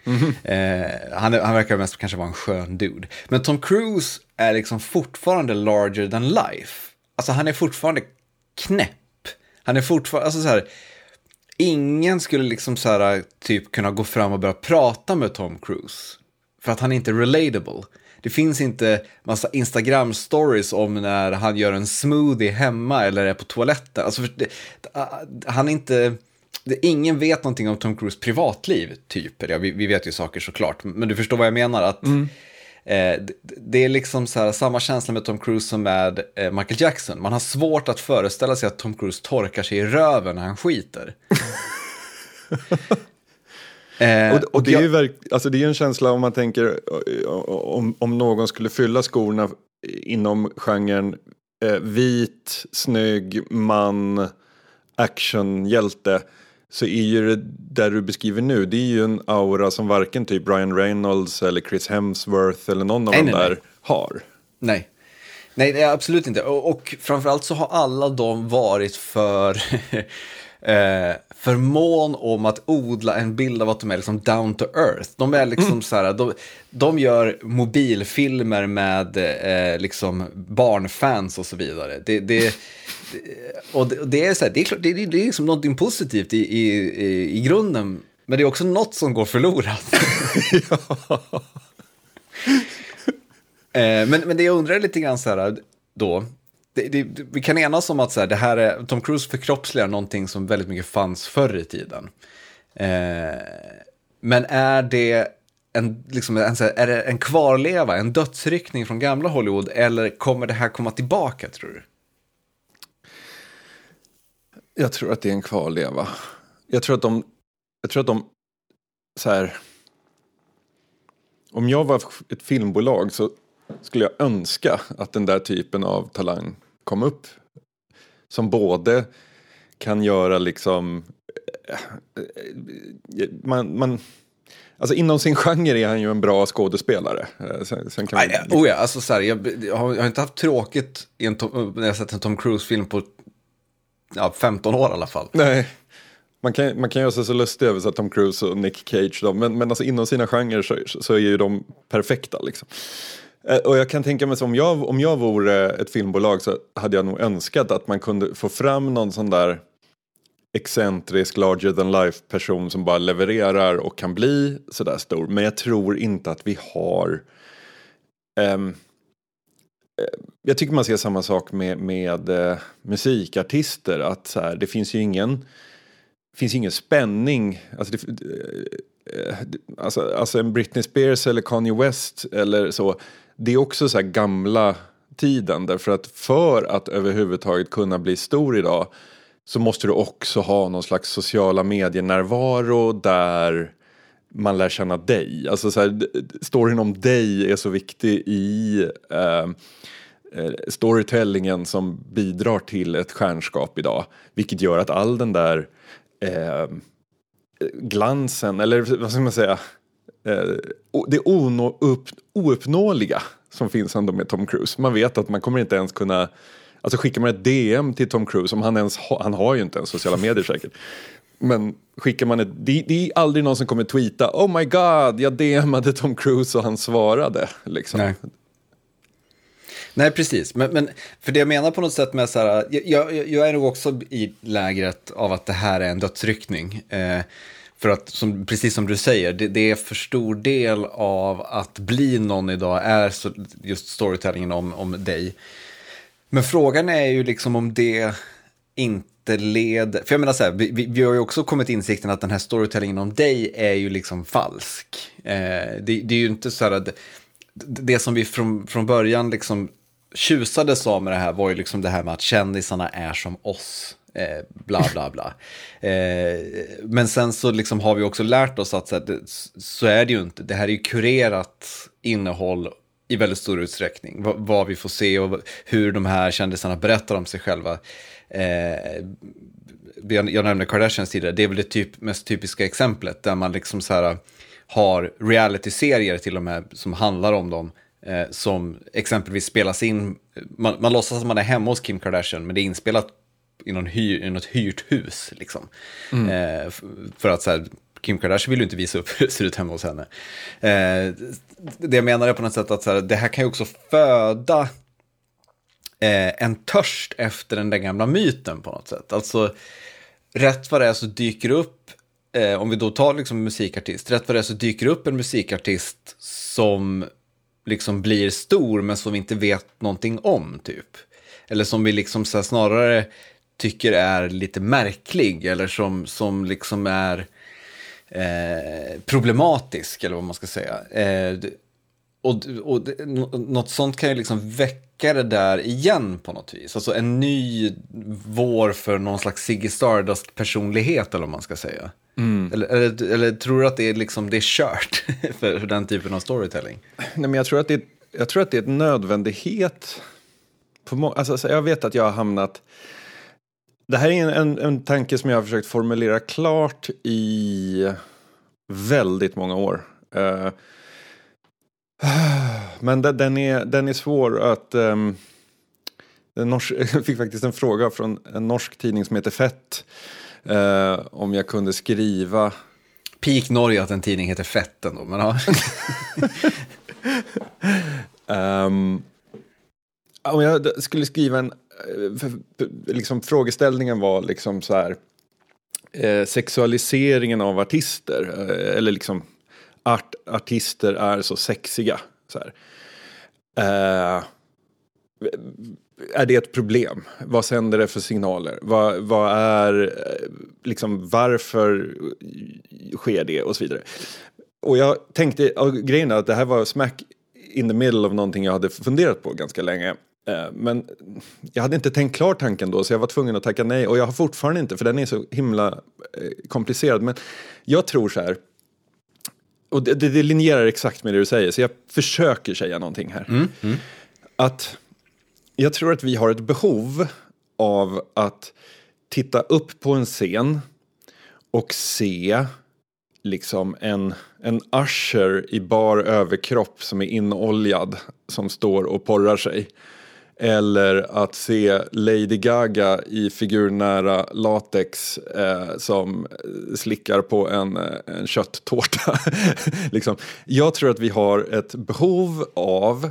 Mm *laughs* eh, han, han verkar mest kanske vara en skön dude. Men Tom Cruise är liksom fortfarande larger than life. Alltså han är fortfarande knäpp. Han är fortfarande, alltså så här, ingen skulle liksom så här, typ kunna gå fram och börja prata med Tom Cruise. För att han är inte relatable. Det finns inte massa Instagram-stories om när han gör en smoothie hemma eller är på toaletten. Alltså, det, han är inte... Det, ingen vet någonting om Tom Cruise privatliv, typ. Ja, vi, vi, vet ju saker såklart, men du förstår vad jag menar. att mm. eh, det, det, är liksom så här, samma känsla med Tom Cruise som med eh, Michael Jackson. Man har svårt att föreställa sig att Tom Cruise torkar sig i röven när han skiter. *laughs* Eh, och, och, det, är ju verk, alltså det är en känsla om man tänker om, om någon skulle fylla skorna inom genren eh, vit, snygg, man, actionhjälte så är ju det där du beskriver nu, det är ju en aura som varken typ Brian Reynolds eller Chris Hemsworth eller någon av nej, de nej, där nej. har. Nej. Nej, absolut inte. Och, och framförallt så har alla de varit för *laughs* eh, för mån om att odla en bild av att de är liksom down to earth. De är liksom mm. så här, de, de gör mobilfilmer med eh, liksom barnfans och så vidare. Det, det, och det, det är så här, det är, klart, det, det är liksom någonting positivt i, i, i, i grunden, men det är också något som går förlorat. *laughs* eh, men, men det jag undrar lite grann så här då, det, det, vi kan enas om att så här, det här är, Tom Cruise förkroppsligar någonting som väldigt mycket fanns förr i tiden. Eh, men är det en, liksom, en, är det en kvarleva, en dödsryckning från gamla Hollywood eller kommer det här komma tillbaka tror du? Jag tror att det är en kvarleva. Jag tror att de, jag tror att de, så här, om jag var ett filmbolag så skulle jag önska att den där typen av talang kom upp. Som både kan göra liksom... Eh, man, man, alltså inom sin genre är han ju en bra skådespelare. Eh, sen, sen kan man, liksom... oh ja, alltså så här, jag, jag, har, jag, har, inte haft tråkigt en när jag sett en Tom Cruise-film på ja, 15 år i alla fall. Nej. Man kan, man kan göra sig så lustig över så Tom Cruise och Nick Cage, då, men, men alltså inom sina genrer så, så är ju de perfekta. Liksom. Eh, och jag kan tänka mig så om jag, om jag vore ett filmbolag så hade jag nog önskat att man kunde få fram någon sån där excentrisk, larger than life person som bara levererar och kan bli sådär stor. Men jag tror inte att vi har um, jag tycker man ser samma sak med, med uh, musikartister. Att så här, det finns ju ingen, finns ingen spänning. Alltså, det, uh, alltså, alltså en Britney Spears eller Kanye West eller så det är också så här gamla tiden därför att för att överhuvudtaget kunna bli stor idag så måste du också ha någon slags sociala medier-närvaro där man lär känna dig. Alltså så här, storyn om dig är så viktig i ehm, eh, storytellingen som bidrar till ett stjärnskap idag. Vilket gör att all den där eh, glansen, eller vad ska man säga, Eh, det ouppnåeliga som finns ändå med Tom Cruise. Man vet att man kommer inte ens kunna Alltså skickar man ett DM till Tom Cruise, om han ens ha, han har ju inte ens sociala medier säkert. Men skickar man ett, det, det, är aldrig någon som kommer tweeta Oh my god, jag DMade Tom Cruise och han svarade. Liksom. Nej. Nej, precis. Men, men, för det jag menar på något sätt med så här, jag, jag, jag är nog också i lägret av att det här är en dödsryckning. Eh, för att, som, precis som du säger, det, det, är för stor del av att bli någon idag är så, just storytellingen om, om dig. Men frågan är ju liksom om det inte leder... För jag menar så här, vi, vi, har ju också kommit till insikten att den här storytellingen om dig är ju liksom falsk. Eh, det, det, är ju inte så här att det som vi från, från början liksom tjusades av med det här var ju liksom det här med att kändisarna är som oss. Eh, bla bla bla. Eh, men sen så liksom har vi också lärt oss att så, här, så är det ju inte. Det här är ju kurerat innehåll i väldigt stor utsträckning. V vad vi får se och hur de här kändisarna berättar om sig själva. Eh, jag nämnde Kardashians tidigare, det är väl det typ, mest typiska exemplet där man liksom så här har reality-serier till och med som handlar om dem. Eh, som exempelvis spelas in, man, man låtsas att man är hemma hos Kim Kardashian men det är inspelat i, någon hyr, i något hyrt hus. Liksom. Mm. Eh, för att så här, Kim Kardashian vill ju inte visa upp hur det ser ut hemma hos henne. Eh, det jag menar är på något sätt att så här, det här kan ju också föda eh, en törst efter den där gamla myten på något sätt. Alltså, rätt vad det är så dyker upp, eh, om vi då tar liksom musikartist, rätt vad det är så dyker upp en musikartist som liksom blir stor men som vi inte vet någonting om typ. Eller som vi liksom så här, snarare tycker är lite märklig eller som, som liksom är eh, problematisk, eller vad man ska säga. Eh, och, och något sånt kan ju liksom väcka det där igen på något vis. Alltså en ny vår för någon slags Ziggy Stardust-personlighet, eller vad man ska säga. Mm. Eller, eller, eller, tror du att det är, liksom, det är kört för, *laughs* för den typen av storytelling? Nej, men jag tror att det, jag tror att det är en nödvändighet. På alltså, jag vet att jag har hamnat det här är en, en, en tanke som jag har försökt formulera klart i väldigt många år. Uh, *sighs* men den, den, är, den är svår att... Um, norsk, *laughs* jag fick faktiskt en fråga från en norsk tidning som heter Fett. Uh, om jag kunde skriva... Peak Norge att en tidning heter Fett ändå, men ja. um, *laughs* om jag skulle skriva en Eh, liksom, frågeställningen var liksom så här, eh, sexualiseringen av artister, eh, eller liksom art, artister är så sexiga. Så här. Eh, är det ett problem? Vad sänder det för signaler? Vad, vad är, eh, liksom, varför sker det och så vidare. Och jag tänkte, och grejen är att det här var smack in the middle av någonting jag hade funderat på ganska länge. Eh, men jag hade inte tänkt klart tanken då så jag var tvungen att tacka nej och jag har fortfarande inte för den är så himla eh, komplicerad. Men jag tror så här, och det, det, det linjerar exakt med det du säger så jag försöker säga någonting här. Mm, mm. Att jag tror att vi har ett behov av att titta upp på en scen och se liksom en, en usher i bar överkropp som är inoljad som står och porrar sig. Eller att se Lady Gaga i figurnära latex eh, som slickar på en, eh, en kötttårta. *laughs* liksom. Jag tror att vi har ett behov av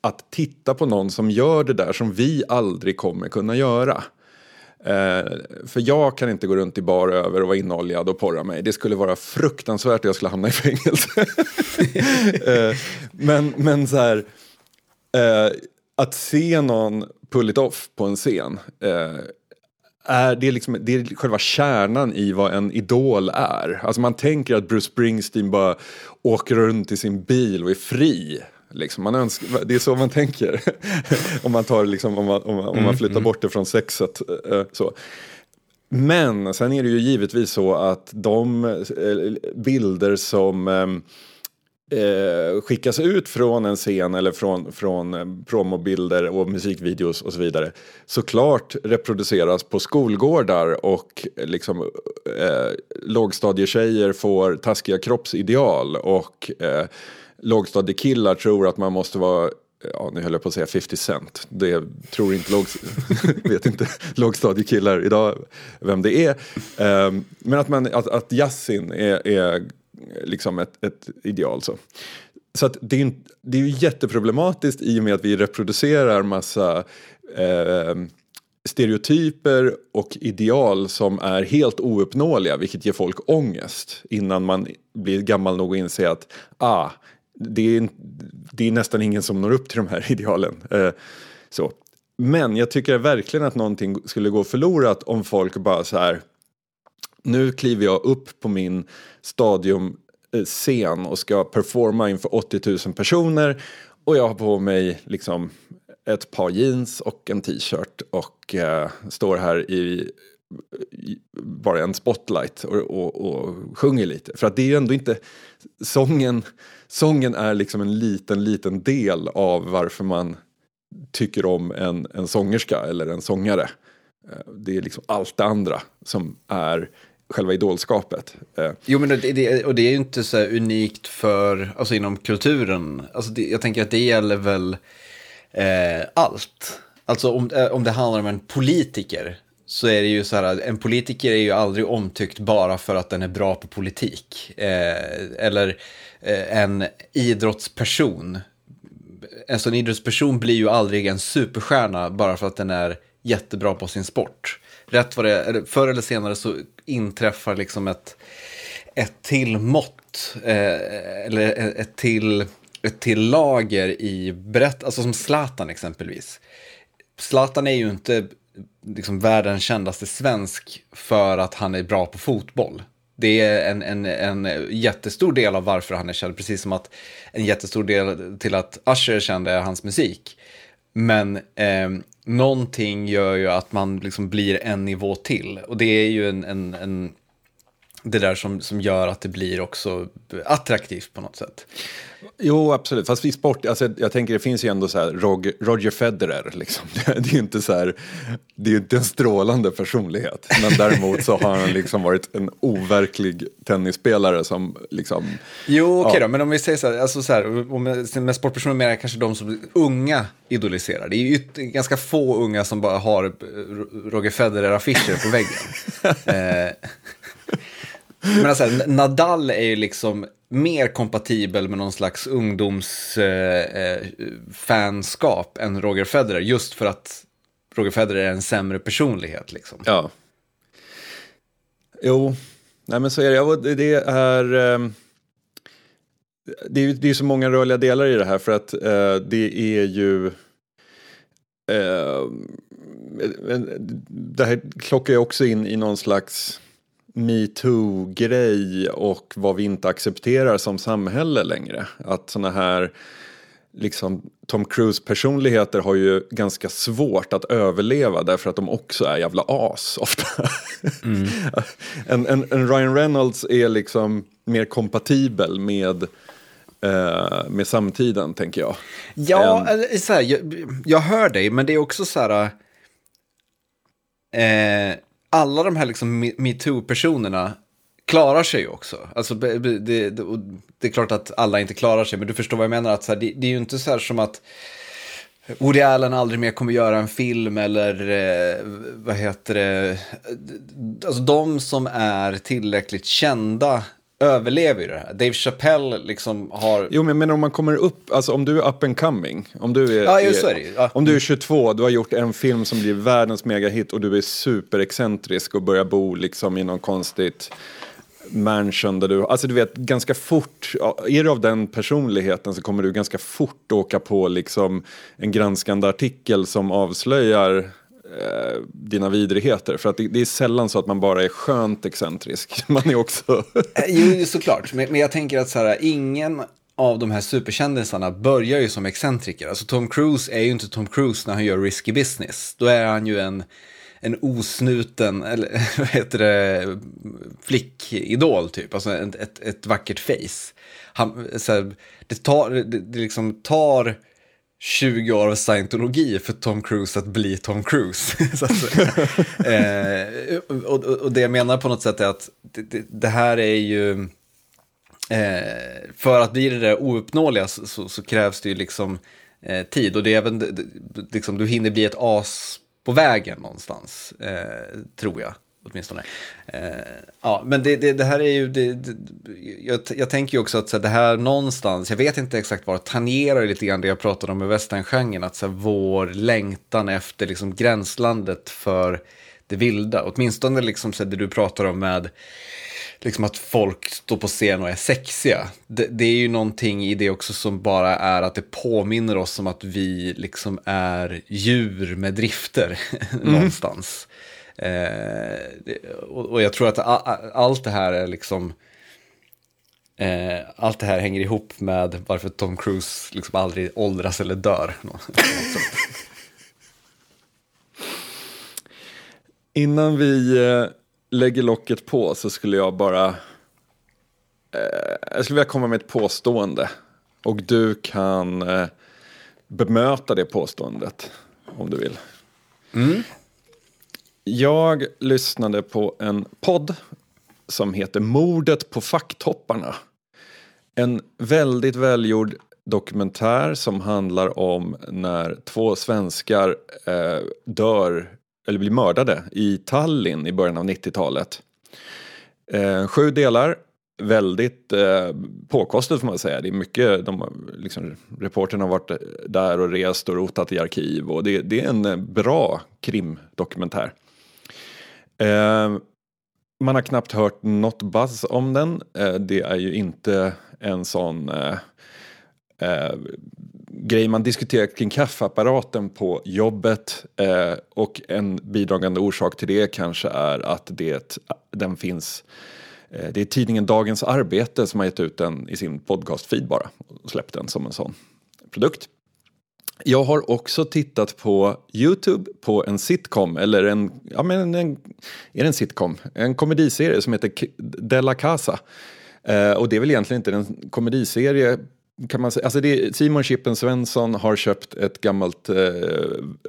att titta på någon som gör det där som vi aldrig kommer kunna göra. Eh, för jag kan inte gå runt i bar över och vara inoljad och porra mig. Det skulle vara fruktansvärt och jag skulle hamna i fängelse. *laughs* eh, men, men så här... Eh, att se någon pull it off på en scen eh, är det, liksom, det är själva kärnan i vad en idol är. Alltså man tänker att Bruce Springsteen bara åker runt i sin bil och är fri. Liksom man önskar, det är så man tänker. *laughs* om, man tar liksom, om, man, om, man, om man mm, flyttar mm. bort det från sexet. Eh, så. Men sen är det ju givetvis så att de eh, bilder som eh, eh, skickas ut från en scen eller från, från eh, promobilder och musikvideos och så vidare såklart reproduceras på skolgårdar och eh, liksom eh, lågstadietjejer får taskiga kroppsideal och eh, lågstadiekillar tror att man måste vara Ja, nu höll jag på att säga 50 Cent. Det tror inte, låg, *laughs* vet inte lågstadiekillar idag vem det är. Um, men att, man, att, att Yasin är, är liksom ett, ett ideal. Så, så att det, är, det är ju jätteproblematiskt i och med att vi reproducerar massa eh, stereotyper och ideal som är helt ouppnåeliga vilket ger folk ångest innan man blir gammal nog att inse att ah, det, är, det är nästan ingen som når upp till de här *laughs* idealen. Eh, så. Men jag tycker verkligen att någonting skulle gå förlorat om folk bara så här nu kliver jag upp på min stadiumscen eh, och ska performa inför 80 000 personer och jag har på mig liksom ett par jeans och en t-shirt och eh, står här i, i, bara en spotlight och, och, och, sjunger lite. För att det är ju ändå inte sången, sången är liksom en liten, liten del av varför man tycker om en, en sångerska eller en sångare. Eh, det är liksom allt det andra som är själva idolskapet. Eh, jo, men det, det, och det är ju inte så unikt för, alltså inom kulturen. Alltså det, jag tänker att det gäller väl eh, allt. Alltså om, eh, om det handlar om en politiker så är det ju så här, en politiker är ju aldrig omtyckt bara för att den är bra på politik. Eh, eller eh, en idrottsperson. Alltså, En idrottsperson blir ju aldrig en superstjärna bara för att den är jättebra på sin sport. Rätt vad det är, förr eller senare så inträffar liksom ett, ett till mått, eh, eller ett till ett till lager i berätt, alltså som Zlatan exempelvis. Zlatan är ju inte liksom världens kändaste svensk för att han är bra på fotboll. Det är en, en, en jättestor del av varför han är känd, precis som att en jättestor del till att Usher är känd är hans musik. Men eh, någonting gör ju att man liksom blir en nivå till. Och det är ju en, en, en det där som, som gör att det blir också attraktivt på något sätt. Jo, absolut. Fast i sport, alltså, jag tänker det finns ju ändå så här Roger, Roger Federer. Liksom. *laughs* Det är ju inte så här, det är inte en strålande personlighet. Men däremot så har han liksom varit en overklig tennisspelare som liksom... Jo, okej okay ja. då, men om vi säger så här, alltså så här med, med sportpersoner menar jag kanske de som unga idoliserar. Det är ju ganska få unga som bara har Roger Federer-affischer på väggen. *laughs* eh, men alltså, Nadal är ju liksom mer kompatibel med någon slags ungdomsfanskap eh, eh än Roger Federer. Just för att Roger Federer är en sämre personlighet. Liksom. Ja. Jo, nej men så är det. Det är, eh, det är, det är så många rörliga delar i det här för att eh, det är ju eh, det här klockar ju också in i någon slags metoo-grej och vad vi inte accepterar som samhälle längre. Att sådana här liksom, Tom Cruise-personligheter har ju ganska svårt att överleva därför att de också är jävla as ofta. Mm. *laughs* en, en, en, Ryan Reynolds är liksom mer kompatibel med eh, med samtiden, tänker jag. Ja, en... så här, jag, jag, hör dig, men det är också så här... Eh, alla de här liksom metoo-personerna klarar sig ju också. Alltså, det, det, det, är klart att alla inte klarar sig, men du förstår vad jag menar. Att så här, det, det, är ju inte så här som att Woody Allen aldrig mer kommer göra en film eller eh, vad heter det. Alltså de som är tillräckligt kända överlever ju det här. Dave Chappelle liksom har... Jo, men jag menar om man kommer upp, alltså om du är up and coming. Om du är, ja, är, är ja. om du är 22, du har gjort en film som blir världens megahit och du är superexcentrisk och börjar bo liksom i någon konstigt mansion där du, alltså du vet ganska fort, är du av den personligheten så kommer du ganska fort åka på liksom en granskande artikel som avslöjar eh, dina vidrigheter. För att det, det, är sällan så att man bara är skönt excentrisk. *laughs* Man är också... Eh, jo, såklart. Men, men jag tänker att så här, ingen av de här superkändisarna börjar ju som excentriker. Alltså Tom Cruise är ju inte Tom Cruise när han gör risky business. Då är han ju en, en osnuten, eller *laughs* vad heter det, flickidol typ. Alltså ett, ett, ett vackert face. Han, så här, det, tar, det, det liksom tar 20 år av scientologi för Tom Cruise att bli Tom Cruise. *laughs* att, eh, eh och, och, det jag menar på något sätt är att det, det, det här är ju eh, för att bli det där ouppnåeliga så, så, så krävs det ju liksom eh, tid. Och det är även, liksom, du hinner bli ett as på vägen någonstans, eh, tror jag åtminstone. Eh, ja, men det, det, det, här är ju, det, jag, jag tänker ju också att här, det här någonstans, jag vet inte exakt var, tangerar lite grann det jag pratade om i westerngenren, att så här, vår längtan efter liksom, gränslandet för det vilda, åtminstone liksom så här, det du pratar om med liksom att folk står på scen och är sexiga. Det, det, är ju någonting i det också som bara är att det påminner oss om att vi liksom är djur med drifter *laughs* mm. någonstans. Eh, och, och, jag tror att a, allt det här är liksom eh, allt det här hänger ihop med varför Tom Cruise liksom aldrig åldras eller dör. *laughs* Innan vi eh, lägger locket på så skulle jag bara eh, jag skulle vilja komma med ett påstående och du kan bemöta det påståendet om du vill. Mm. Jag lyssnade på en podd som heter Mordet på facktopparna. En väldigt välgjord dokumentär som handlar om när två svenskar eh, dör eller blir mördade i Tallinn i början av 90-talet. Eh, sju delar, väldigt eh, påkostat får man säga. Det är mycket, de, liksom, reporterna har varit där och rest och rotat i arkiv och det, det är en eh, bra krimdokumentär. Eh, man har knappt hört något buzz om den. Eh, det är ju inte en sån eh, eh grej man diskuterar kring kaffeapparaten på jobbet eh, och en bidragande orsak till det kanske är att det, den finns eh, det är tidningen Dagens Arbete som har gett ut den i sin podcastfeed bara och släppt den som en sån produkt. Jag har också tittat på Youtube på en sitcom, eller en, ja men en, är det en sitcom? En komediserie som heter Della Casa. Eh, och det är väl egentligen inte en komediserie kan man säga, alltså det, Simon Chippen Svensson har köpt ett gammalt eh,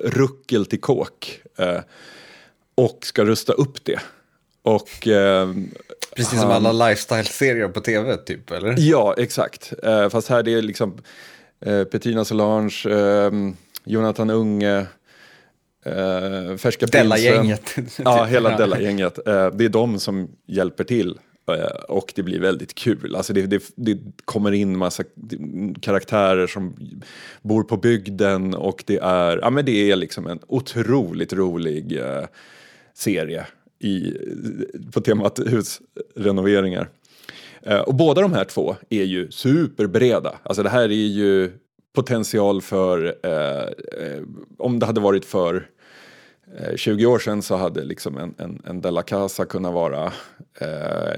ruckel till kåk eh, och ska rusta upp det. Och, eh, Precis han, som alla lifestyle-serier på tv typ, eller? Ja, exakt. Eh, fast här det är liksom eh, Petrina Solange, eh, Jonathan Unge, eh, Färska Della-gänget. *laughs* ja, hela Della-gänget. Eh, det är de som hjälper till. Eh, och det blir väldigt kul. Alltså det, det, det, kommer in massa karaktärer som bor på bygden och det är, ja men det är liksom en otroligt rolig eh, serie i, på temat husrenoveringar. Eh, och båda de här två är ju superbreda. Alltså det här är ju potential för, eh, eh om det hade varit för eh, 20 år sedan så hade liksom en, en, en Della Casa kunnat vara eh,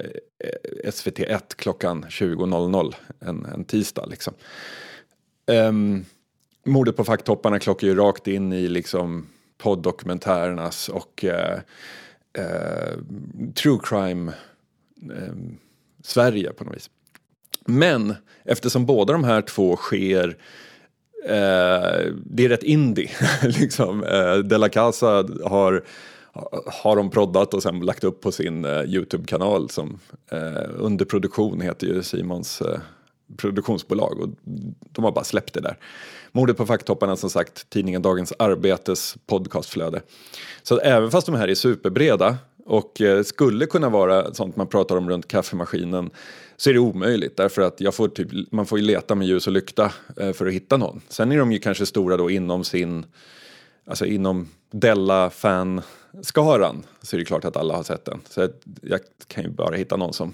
SVT1 klockan 20.00 en, en tisdag. Liksom. Um, mordet på facktopparna klockar ju rakt in i liksom poddokumentärernas och eh, eh, true crime eh, Sverige på något vis. Men eftersom båda de här två sker eh, det är rätt indie. *laughs* liksom. eh, De La Casa har har de proddat och sen lagt upp på sin eh, Youtube-kanal som eh, under produktion heter ju Simons eh, produktionsbolag och de har bara släppt det där. Mordet på facktopparna som sagt tidningen Dagens Arbetes podcastflöde. Så även fast de här är superbreda och eh, skulle kunna vara sånt man pratar om runt kaffemaskinen så är det omöjligt därför att jag får typ, man får ju leta med ljus och lykta eh, för att hitta någon. Sen är de ju kanske stora då inom sin, alltså inom Della-fan skaran så är det klart att alla har sett den. Så jag kan ju bara hitta någon som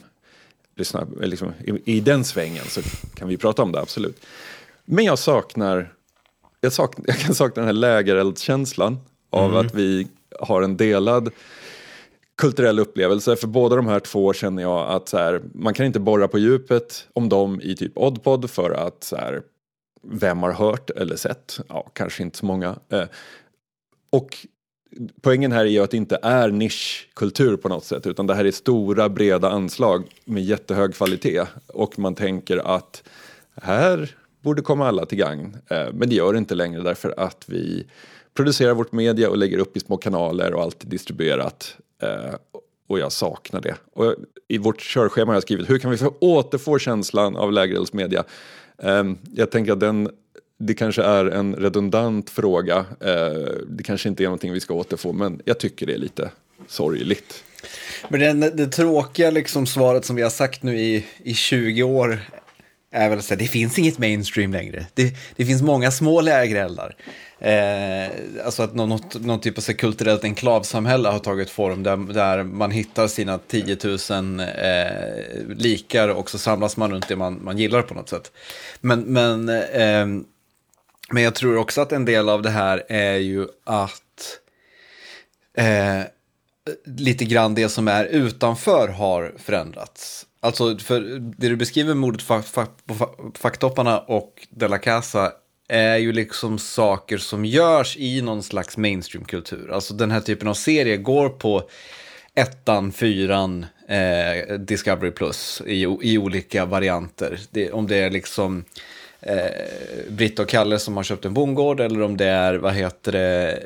lyssnar liksom, i, i den svängen så kan vi prata om det, absolut. Men jag saknar, jag, saknar, *laughs* jag kan sakna den här lägereldskänslan av mm. att vi har en delad kulturell upplevelse. För båda de här två känner jag att så här, man kan inte borra på djupet om dem i typ Oddpod för att så här, vem har hört eller sett? Ja, kanske inte så många. Eh, och poängen här är ju att det inte är nischkultur på något sätt utan det här är stora breda anslag med jättehög kvalitet och man tänker att här borde komma alla till gagn. Eh, men det gör det inte längre därför att vi producerar vårt media och lägger upp i små kanaler och allt är distribuerat. Eh, och jag saknar det. Och I vårt körschema har jag skrivit hur kan vi få återfå känslan av lägereldsmedia? Ehm, jag tänker att den, det kanske är en redundant fråga. Eh, det kanske inte är någonting vi ska återfå men jag tycker det är lite sorgligt. Men det, det tråkiga liksom svaret som vi har sagt nu i, i 20 år är väl att det finns inget mainstream längre. Det, det finns många små lägereldar. Eh, alltså att någon, någon typ av så kulturellt enklavsamhälle har tagit form där, där man hittar sina 10 000 eh, likar och så samlas man runt det man, man gillar på något sätt. Men, men, eh, men jag tror också att en del av det här är ju att eh, lite grann det som är utanför har förändrats. Alltså, för det du beskriver mordet på Facktopparna och De La Casa är ju liksom saker som görs i någon slags mainstreamkultur. Alltså den här typen av serie går på ettan, fyran, eh, Discovery Plus i, i olika varianter. Det, om det är liksom eh, Britta och Kalle som har köpt en bondgård eller om det är, vad heter det,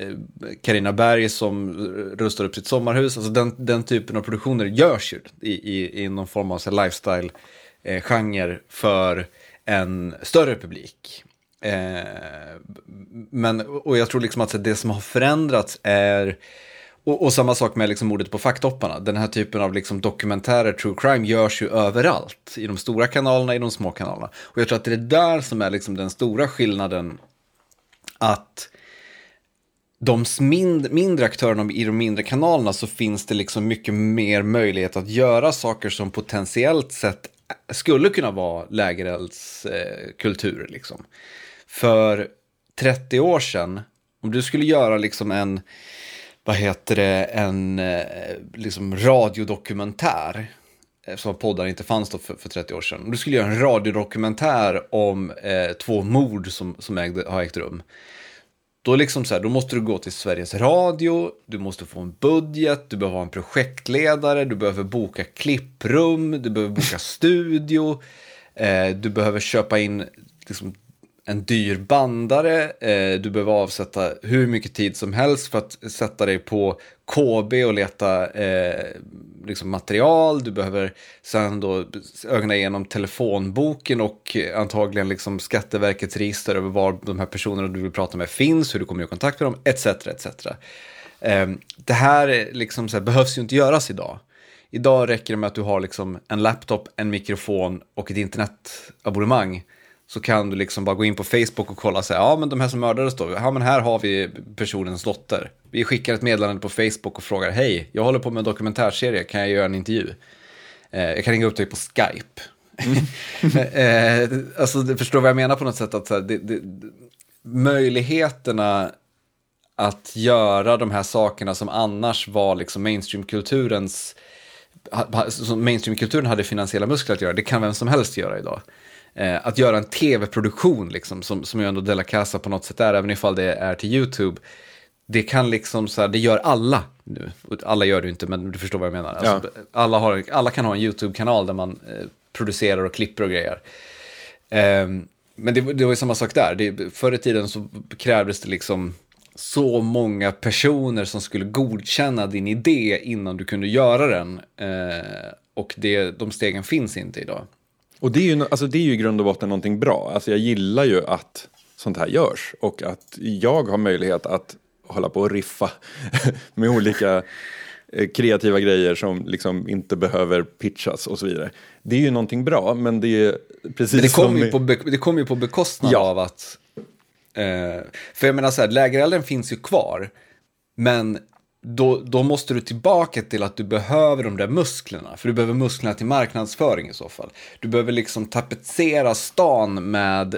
Carina Berg som rustar upp sitt sommarhus. Alltså den, den typen av produktioner görs ju i, i, i någon form av lifestyle-genre eh, för en större publik. Eh, men, och jag tror liksom att det som har förändrats är och, och, samma sak med liksom mordet på facktopparna. Den här typen av liksom dokumentärer, true crime, görs ju överallt. I de stora kanalerna, i de små kanalerna. Och jag tror att det är det där som är liksom den stora skillnaden. Att de mind, mindre aktörerna i de mindre kanalerna så finns det liksom mycket mer möjlighet att göra saker som potentiellt sett skulle kunna vara lägereldskultur. Eh, liksom. För 30 år sedan, om du skulle göra liksom en vad heter det, en eh, liksom radiodokumentär eh, som poddar inte fanns då för, för 30 år sedan. Du skulle göra en radiodokumentär om eh, två mord som, som ägde, har ägt rum. Då, liksom så här, då måste du gå till Sveriges Radio, du måste få en budget, du behöver ha en projektledare, du behöver boka klipprum, du behöver boka *laughs* studio, eh, du behöver köpa in liksom, en dyr bandare, eh, du behöver avsätta hur mycket tid som helst för att sätta dig på KB och leta eh, liksom material, du behöver sen då ögna igenom telefonboken och antagligen liksom Skatteverkets register över var de här personerna du vill prata med finns, hur du kommer i kontakt med dem, etc. etc. Eh, det här, liksom så här, behövs ju inte göras idag. Idag räcker det med att du har liksom en laptop, en mikrofon och ett internetabonnemang så kan du liksom bara gå in på Facebook och kolla så här, ja men de här som mördades då, ja men här har vi personens dotter. Vi skickar ett meddelande på Facebook och frågar, hej, jag håller på med en dokumentärserie, kan jag göra en intervju? Eh, jag kan ringa upp dig på Skype. Mm. *laughs* eh, alltså, du förstår vad jag menar på något sätt, att här, det, det, möjligheterna att göra de här sakerna som annars var liksom mainstreamkulturens, som mainstreamkulturen hade finansiella muskler att göra, det kan vem som helst göra idag. Eh, att göra en tv-produktion, liksom, som, som ju ändå Della Casa på något sätt är, även ifall det är till YouTube, det kan liksom så här, det gör alla nu. Alla gör det ju inte, men du förstår vad jag menar. Alltså, ja. alla, har, alla kan ha en YouTube-kanal där man eh, producerar och klipper och grejer. Eh, men det, det var ju samma sak där. Det, förr i tiden så krävdes det liksom så många personer som skulle godkänna din idé innan du kunde göra den. Eh, och det, de stegen finns inte idag. Och det är, ju, alltså det är ju i grund och botten någonting bra. Alltså jag gillar ju att sånt här görs och att jag har möjlighet att hålla på och riffa *laughs* med olika eh, kreativa grejer som liksom inte behöver pitchas och så vidare. Det är ju någonting bra, men det är precis men det kommer ju, på, det kommer ju på bekostnad ja. av att... Eh, för jag menar så här, lägerelden finns ju kvar, men då, då måste du tillbaka till att du behöver de där musklerna. För du behöver musklerna till marknadsföring i så fall. Du behöver liksom tapetsera stan med,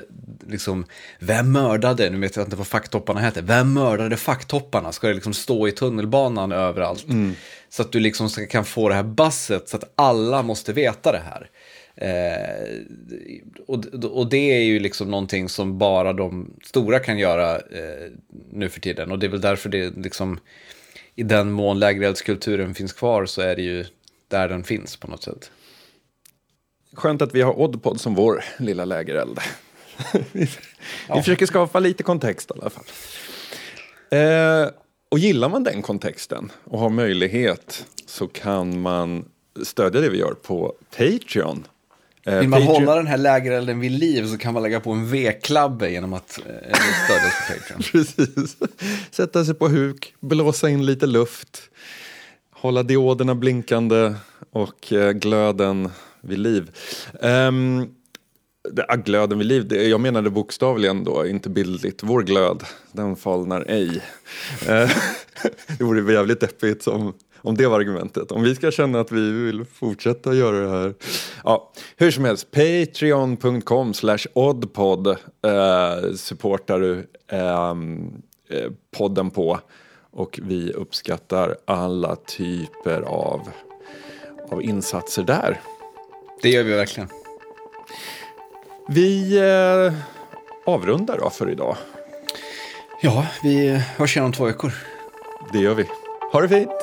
liksom, vem mördade, nu vet jag inte vad facktopparna heter, vem mördade facktopparna? Ska det liksom stå i tunnelbanan överallt? Mm. Så att du liksom kan få det här basset så att alla måste veta det här. Eh, och, och det är ju liksom någonting som bara de stora kan göra eh, nu för tiden. Och det är väl därför det liksom i den mån lägereldskulturen finns kvar så är det ju där den finns på något sätt. Skönt att vi har Oddpod som vår lilla lägereld. vi, ja. försöker skapa lite kontext i alla fall. Eh, och gillar man den kontexten och har möjlighet så kan man stödja det vi gör på Patreon. Eh, Vill man Patreon... hålla den här lägerelden vid liv så kan man lägga på en V-klabbe genom att eh, stödja oss på Patreon. *laughs* Precis. Sätta sig på huk, blåsa in lite luft, hålla dioderna blinkande och eh, glöden vid liv. Um, det, glöden vid liv, det, jag menade bokstavligen då, inte bildligt. Vår glöd, den falnar ej. Eh, *laughs* det vore jävligt deppigt om, om det var argumentet. Om vi ska känna att vi vill fortsätta göra det här. Ja, hur som helst, patreon.com slash oddpod eh, supportar du ehm, eh, podden på. Och vi uppskattar alla typer av, av insatser där. Det gör vi verkligen. Vi eh, avrundar då för idag. Ja, vi hörs igen om två veckor. Det gör vi. Ha det fint!